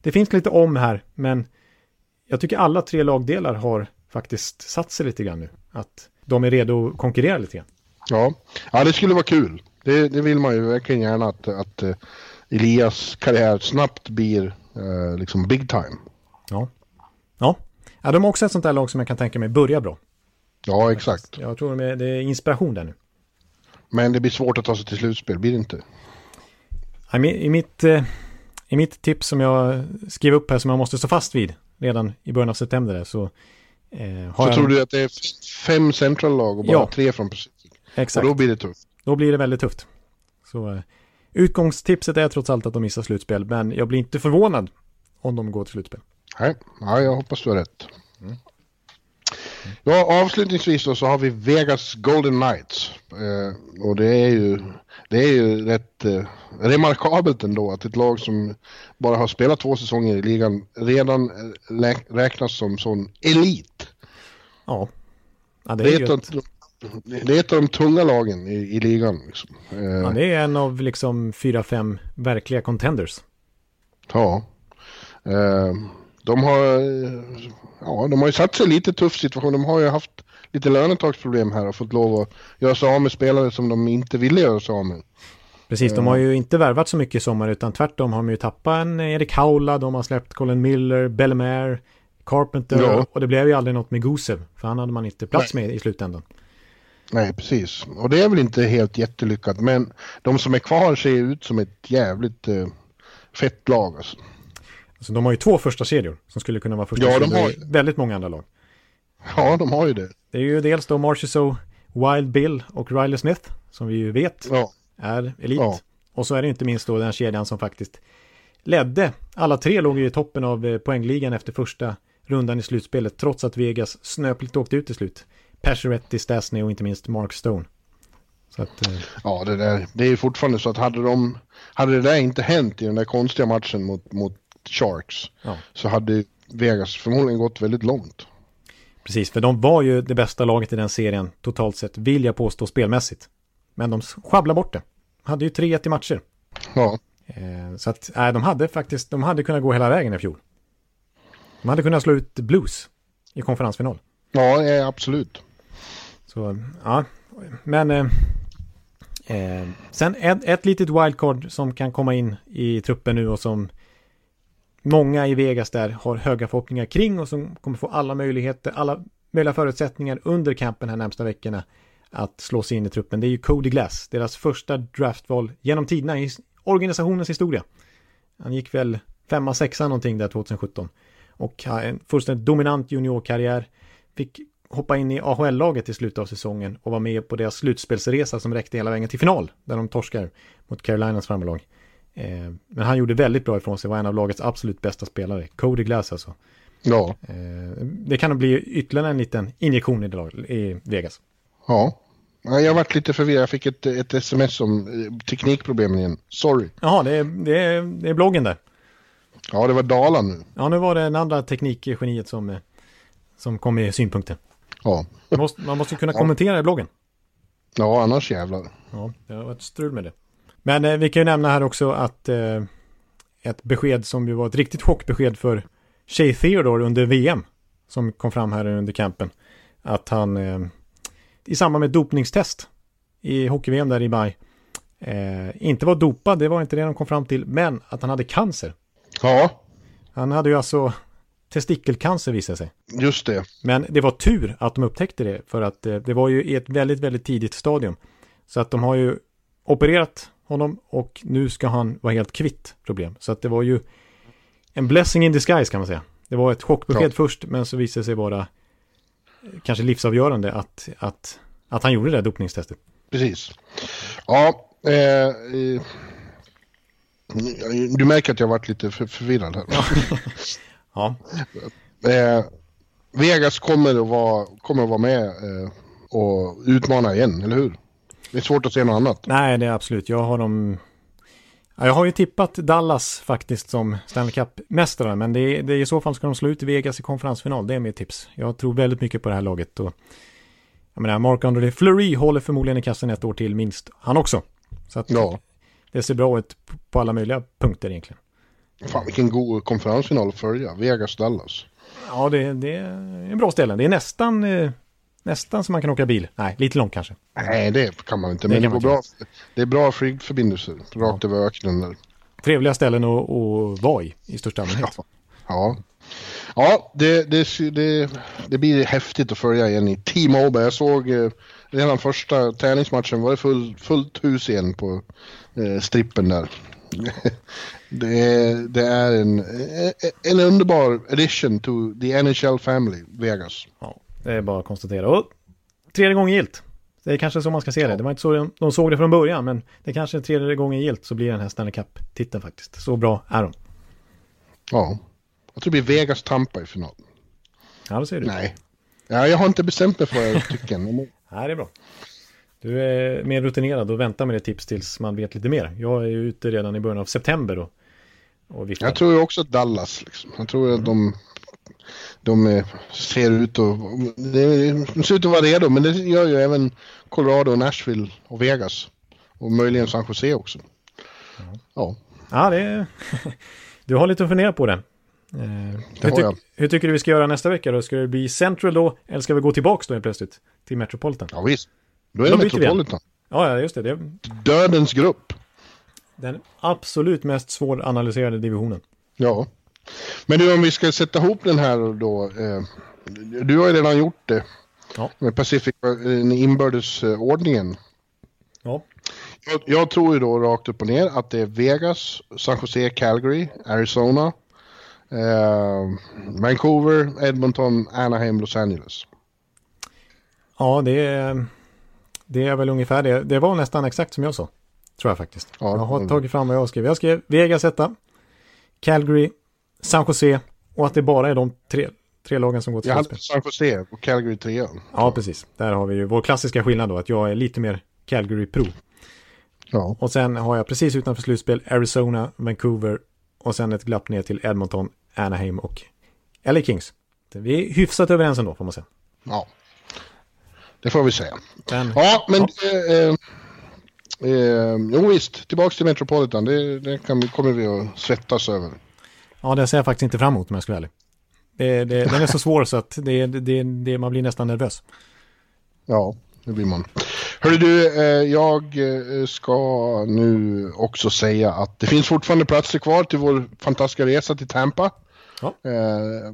det finns lite om här, men jag tycker alla tre lagdelar har faktiskt satt sig lite grann nu. Att de är redo att konkurrera lite grann. Ja, ja det skulle vara kul. Det, det vill man ju verkligen gärna att, att uh, Elias karriär snabbt blir uh, liksom big time. Ja. Ja, Ja, de har också ett sånt där lag som jag kan tänka mig börja bra. Ja, exakt. Jag tror det är inspiration där nu. Men det blir svårt att ta sig till slutspel, blir det inte? I mitt, eh, I mitt tips som jag skrev upp här som jag måste stå fast vid redan i början av september där, så eh, Så jag... tror du att det är fem central-lag och bara ja. tre från Pacific? Exakt. Och då blir det tufft? Då blir det väldigt tufft. Så eh, utgångstipset är trots allt att de missar slutspel, men jag blir inte förvånad om de går till slutspel. Nej, ja, jag hoppas du har rätt. Mm. Ja, avslutningsvis då så har vi Vegas Golden Knights. Eh, och det är ju, det är ju rätt eh, remarkabelt ändå att ett lag som bara har spelat två säsonger i ligan redan eh, räknas som sån elit. Ja. ja det, är det, är ett det är ett av de tunga lagen i, i ligan. Liksom. Eh, ja, det är en av liksom fyra, fem verkliga contenders. Ja. Eh, de har, ja, de har ju satt sig i lite tuff situation. De har ju haft lite lönetagsproblem här och fått lov att göra sig av med spelare som de inte ville göra sig av med. Precis, de har ju inte värvat så mycket i sommar utan tvärtom har de ju tappat en Erik Haula, de har släppt Colin Miller, Bellemare, Carpenter ja. och det blev ju aldrig något med Gusev för han hade man inte plats Nej. med i slutändan. Nej, precis. Och det är väl inte helt jättelyckat men de som är kvar ser ut som ett jävligt uh, fett lag alltså. Så de har ju två första serier som skulle kunna vara första ja, de har... väldigt många andra lag. Ja, de har ju det. Det är ju dels då Marchessault, Wild Bill och Riley Smith som vi ju vet ja. är elit. Ja. Och så är det inte minst då den kedjan som faktiskt ledde. Alla tre låg ju i toppen av eh, poängligan efter första rundan i slutspelet trots att Vegas snöpligt åkte ut till slut. Pacioretty, Stasny och inte minst Mark Stone. Att, eh... Ja, det, där, det är fortfarande så att hade, de, hade det där inte hänt i den där konstiga matchen mot, mot Sharks ja. så hade Vegas förmodligen gått väldigt långt. Precis, för de var ju det bästa laget i den serien totalt sett, vill jag påstå spelmässigt. Men de sjabblade bort det. Hade ju 3-1 i matcher. Ja. Eh, så att, nej, de hade faktiskt, de hade kunnat gå hela vägen i fjol. De hade kunnat slå ut Blues i konferensfinal. Ja, absolut. Så, ja, men eh, eh, sen ett, ett litet wildcard som kan komma in i truppen nu och som många i Vegas där har höga förhoppningar kring och som kommer få alla möjligheter, alla möjliga förutsättningar under campen här närmsta veckorna att slå sig in i truppen. Det är ju Cody Glass, deras första draftval genom tiderna i organisationens historia. Han gick väl femma, sexa någonting där 2017 och har en fullständigt dominant juniorkarriär. Fick hoppa in i AHL-laget i slutet av säsongen och var med på deras slutspelsresa som räckte hela vägen till final där de torskar mot Carolinas farmarlag. Eh, men han gjorde väldigt bra ifrån sig, var en av lagets absolut bästa spelare. Cody Glass alltså. Ja. Eh, det kan bli ytterligare en liten injektion i, det lag, i Vegas. Ja. Jag varit lite förvirrad. Jag fick ett, ett sms om eh, teknikproblemen igen. Sorry. Jaha, det är, det, är, det är bloggen där. Ja, det var Dala nu. Ja, nu var det den andra teknikgeniet som, eh, som kom med synpunkter. Ja. Man måste, man måste kunna kommentera i bloggen. Ja, annars jävlar. Ja, det har varit strul med det. Men eh, vi kan ju nämna här också att eh, ett besked som ju var ett riktigt chockbesked för Shea Theodore under VM som kom fram här under campen. Att han eh, i samband med dopningstest i hockey-VM där i maj eh, inte var dopad, det var inte det de kom fram till, men att han hade cancer. Ja, Han hade ju alltså testikelcancer visade sig. just det. Men det var tur att de upptäckte det för att eh, det var ju i ett väldigt, väldigt tidigt stadium. Så att de har ju opererat honom och nu ska han vara helt kvitt problem. Så att det var ju en blessing in disguise kan man säga. Det var ett chockbesked Ja. först men så visade det sig vara eh, kanske livsavgörande att, att, att han gjorde det där dopningstestet. Precis. Ja, eh, du märker att jag varit lite för, förvirrad här. Ja, Eh, Vegas kommer att vara, kommer att vara med eh, och utmana igen, eller hur? Det är svårt att se något annat. nej det är absolut. Jag har dem... Ja, jag har ju tippat Dallas faktiskt som Stanley Cup-mästare, men det är, det är i så fall ska de slå ut Vegas i konferensfinal. Det är mitt tips. Jag tror väldigt mycket på det här laget och jag menar, Mark-André Fleury håller förmodligen i kassen ett år till minst, han också. Så att Ja, det ser bra ut på alla möjliga punkter egentligen. fan vilken god konferensfinal att följa. Vegas-Dallas. Ja, det, det är en bra ställe. Det är nästan, eh, nästan som man kan åka bil. Nej, lite långt kanske. Nej, det kan man inte. Det Men det, går bra. Det är bra flygförbindelser rakt över öknen där. Trevliga ställen att, att vara i, i största allmänhet. Ja, ja det, det, det, det blir häftigt att följa igen i T-Mobile. Jag såg eh, redan första träningsmatchen var det full, fullt hus igen på eh, strippen där. det, är, det är en, eh, en underbar addition to the NHL family, Vegas. Ja, det är bara att konstatera. Och tredje gången gilt. Det är kanske så man ska se det. Det var inte så de, såg det från början, men det är kanske är tredje gången gilt så blir den här Stanley Cup-titeln faktiskt. Så bra är de. Ja, jag tror det blir Vegas-Tampa i final. Ja, det ser du. Nej, ja, jag har inte bestämt mig för vad jag tycker. Nej, det är bra. Du är mer rutinerad och väntar med det tips tills man vet lite mer. Jag är ute redan i början av september och, och. Jag tror ju också Dallas. Liksom. Jag tror att de, de eh, ser ut att, de, ser ut att vara redo, men det gör ju även Colorado, Nashville och Vegas. Och möjligen San Jose också. Ja, Ja, det är... Du har lite att fundera på det. Eh, hur, jag. hur tycker du vi ska göra nästa vecka då? Ska det bli Central då? Eller ska vi gå tillbaka då helt plötsligt? Till Metropolitan? ja visst. Då är Då det. Metropolitan. Ja, ja, just det. Det Dödens grupp. den absolut mest svåranalyserade divisionen. Ja. Men du, om vi ska sätta ihop den här då. Eh, du har ju redan gjort det. Ja. Med Pacific, eh, inbördes eh, ordningen. Ja. Jag, jag tror ju då rakt upp och ner att det är Vegas, San Jose, Calgary, Arizona, eh, Vancouver, Edmonton, Anaheim, Los Angeles. Ja, det är, det är väl ungefär det. Det var nästan exakt som jag sa. Tror jag faktiskt. Ja, jag har tagit fram vad jag skrev. Jag skrev Vegas etta, Calgary, San Jose och att det bara är de tre, tre lagen som går till Jag slutspel. hade San Jose och Calgary 3. Ja, precis. Där har vi ju vår klassiska skillnad då, att jag är lite mer Calgary Pro. Ja. Och sen har jag precis utanför slutspel Arizona, Vancouver och sen ett glapp ner till Edmonton, Anaheim och Eller Kings. Vi är hyfsat överens ändå får man säga. Ja, det får vi säga. Men, Ja, men... Ja. Eh, eh, jo visst, tillbaks till Metropolitan. Det, det kan, kommer vi att svettas över. Ja, det ser jag faktiskt inte fram emot om jag ska vara ärlig. Det, det, den är så svår så att det, det, det, man blir nästan nervös. Ja, det blir man. Hörru du, eh, jag eh, ska nu också säga att det finns fortfarande platser kvar till vår fantastiska resa till Tampa. Ja. Eh,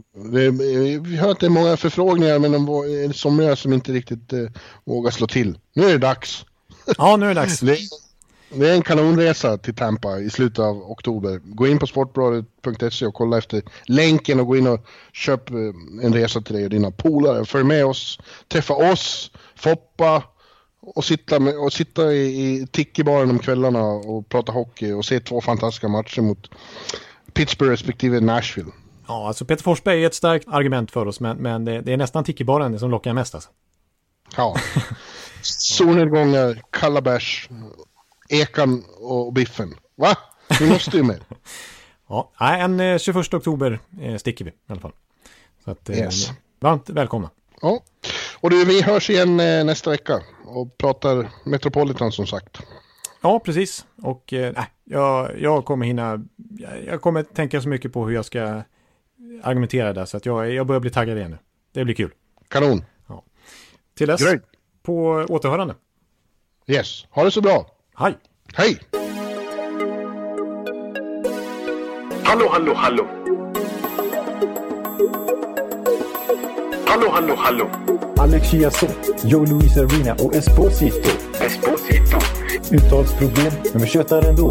vi hör att det är många förfrågningar men de är somliga som inte riktigt vågar slå till. Nu är det dags. Ja, nu är det dags. Det, är en kanonresa till Tampa i slutet av oktober. Gå in på sportbladet.se och kolla efter länken och gå in och köp eh, en resa till dig och dina polare. Följ med oss, träffa oss, Foppa och sitta, med, och sitta i, i Tiki-baren om kvällarna och prata hockey och se två fantastiska matcher mot Pittsburgh respektive Nashville. Ja, alltså Peter Forsberg är ett starkt argument för oss, men, men det, det är nästan Tiki-baren som lockar mest alltså. Ja. Solnedgångar, kalla bärs, ekan och biffen. Va? Vi måste ju med. Ja, nej, en eh, 21 oktober eh, sticker vi i alla fall. Så att, eh, Yes. varmt välkomna. Ja. Och du, vi hörs igen eh, nästa vecka och pratar Metropolitan som sagt. Ja, precis. Och eh, nej, jag, jag kommer hinna, jag, kommer tänka så mycket på hur jag ska argumentera där, så att jag, jag börjar bli taggad igen nu. Det blir kul. Kanon. Till dess, Great. på återhörande. Yes. Ha det så bra. Hej! Hej! Hallå, hallå, hallå. Hallå, hallå, hallå. Alex Chiazot, Joe Luis Arena och Esposito. Esposito. Uttalsproblem, men vi tjötar ändå.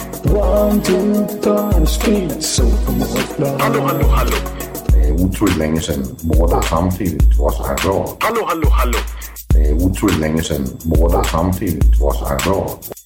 One, two, three, speed, so Hallå, hallå, hallå. Det er utroligt længe siden mor, der samtidig også har råd. Hallå, hallå, hallå. Det er utroligt længe siden mor, der samtidig også har råd.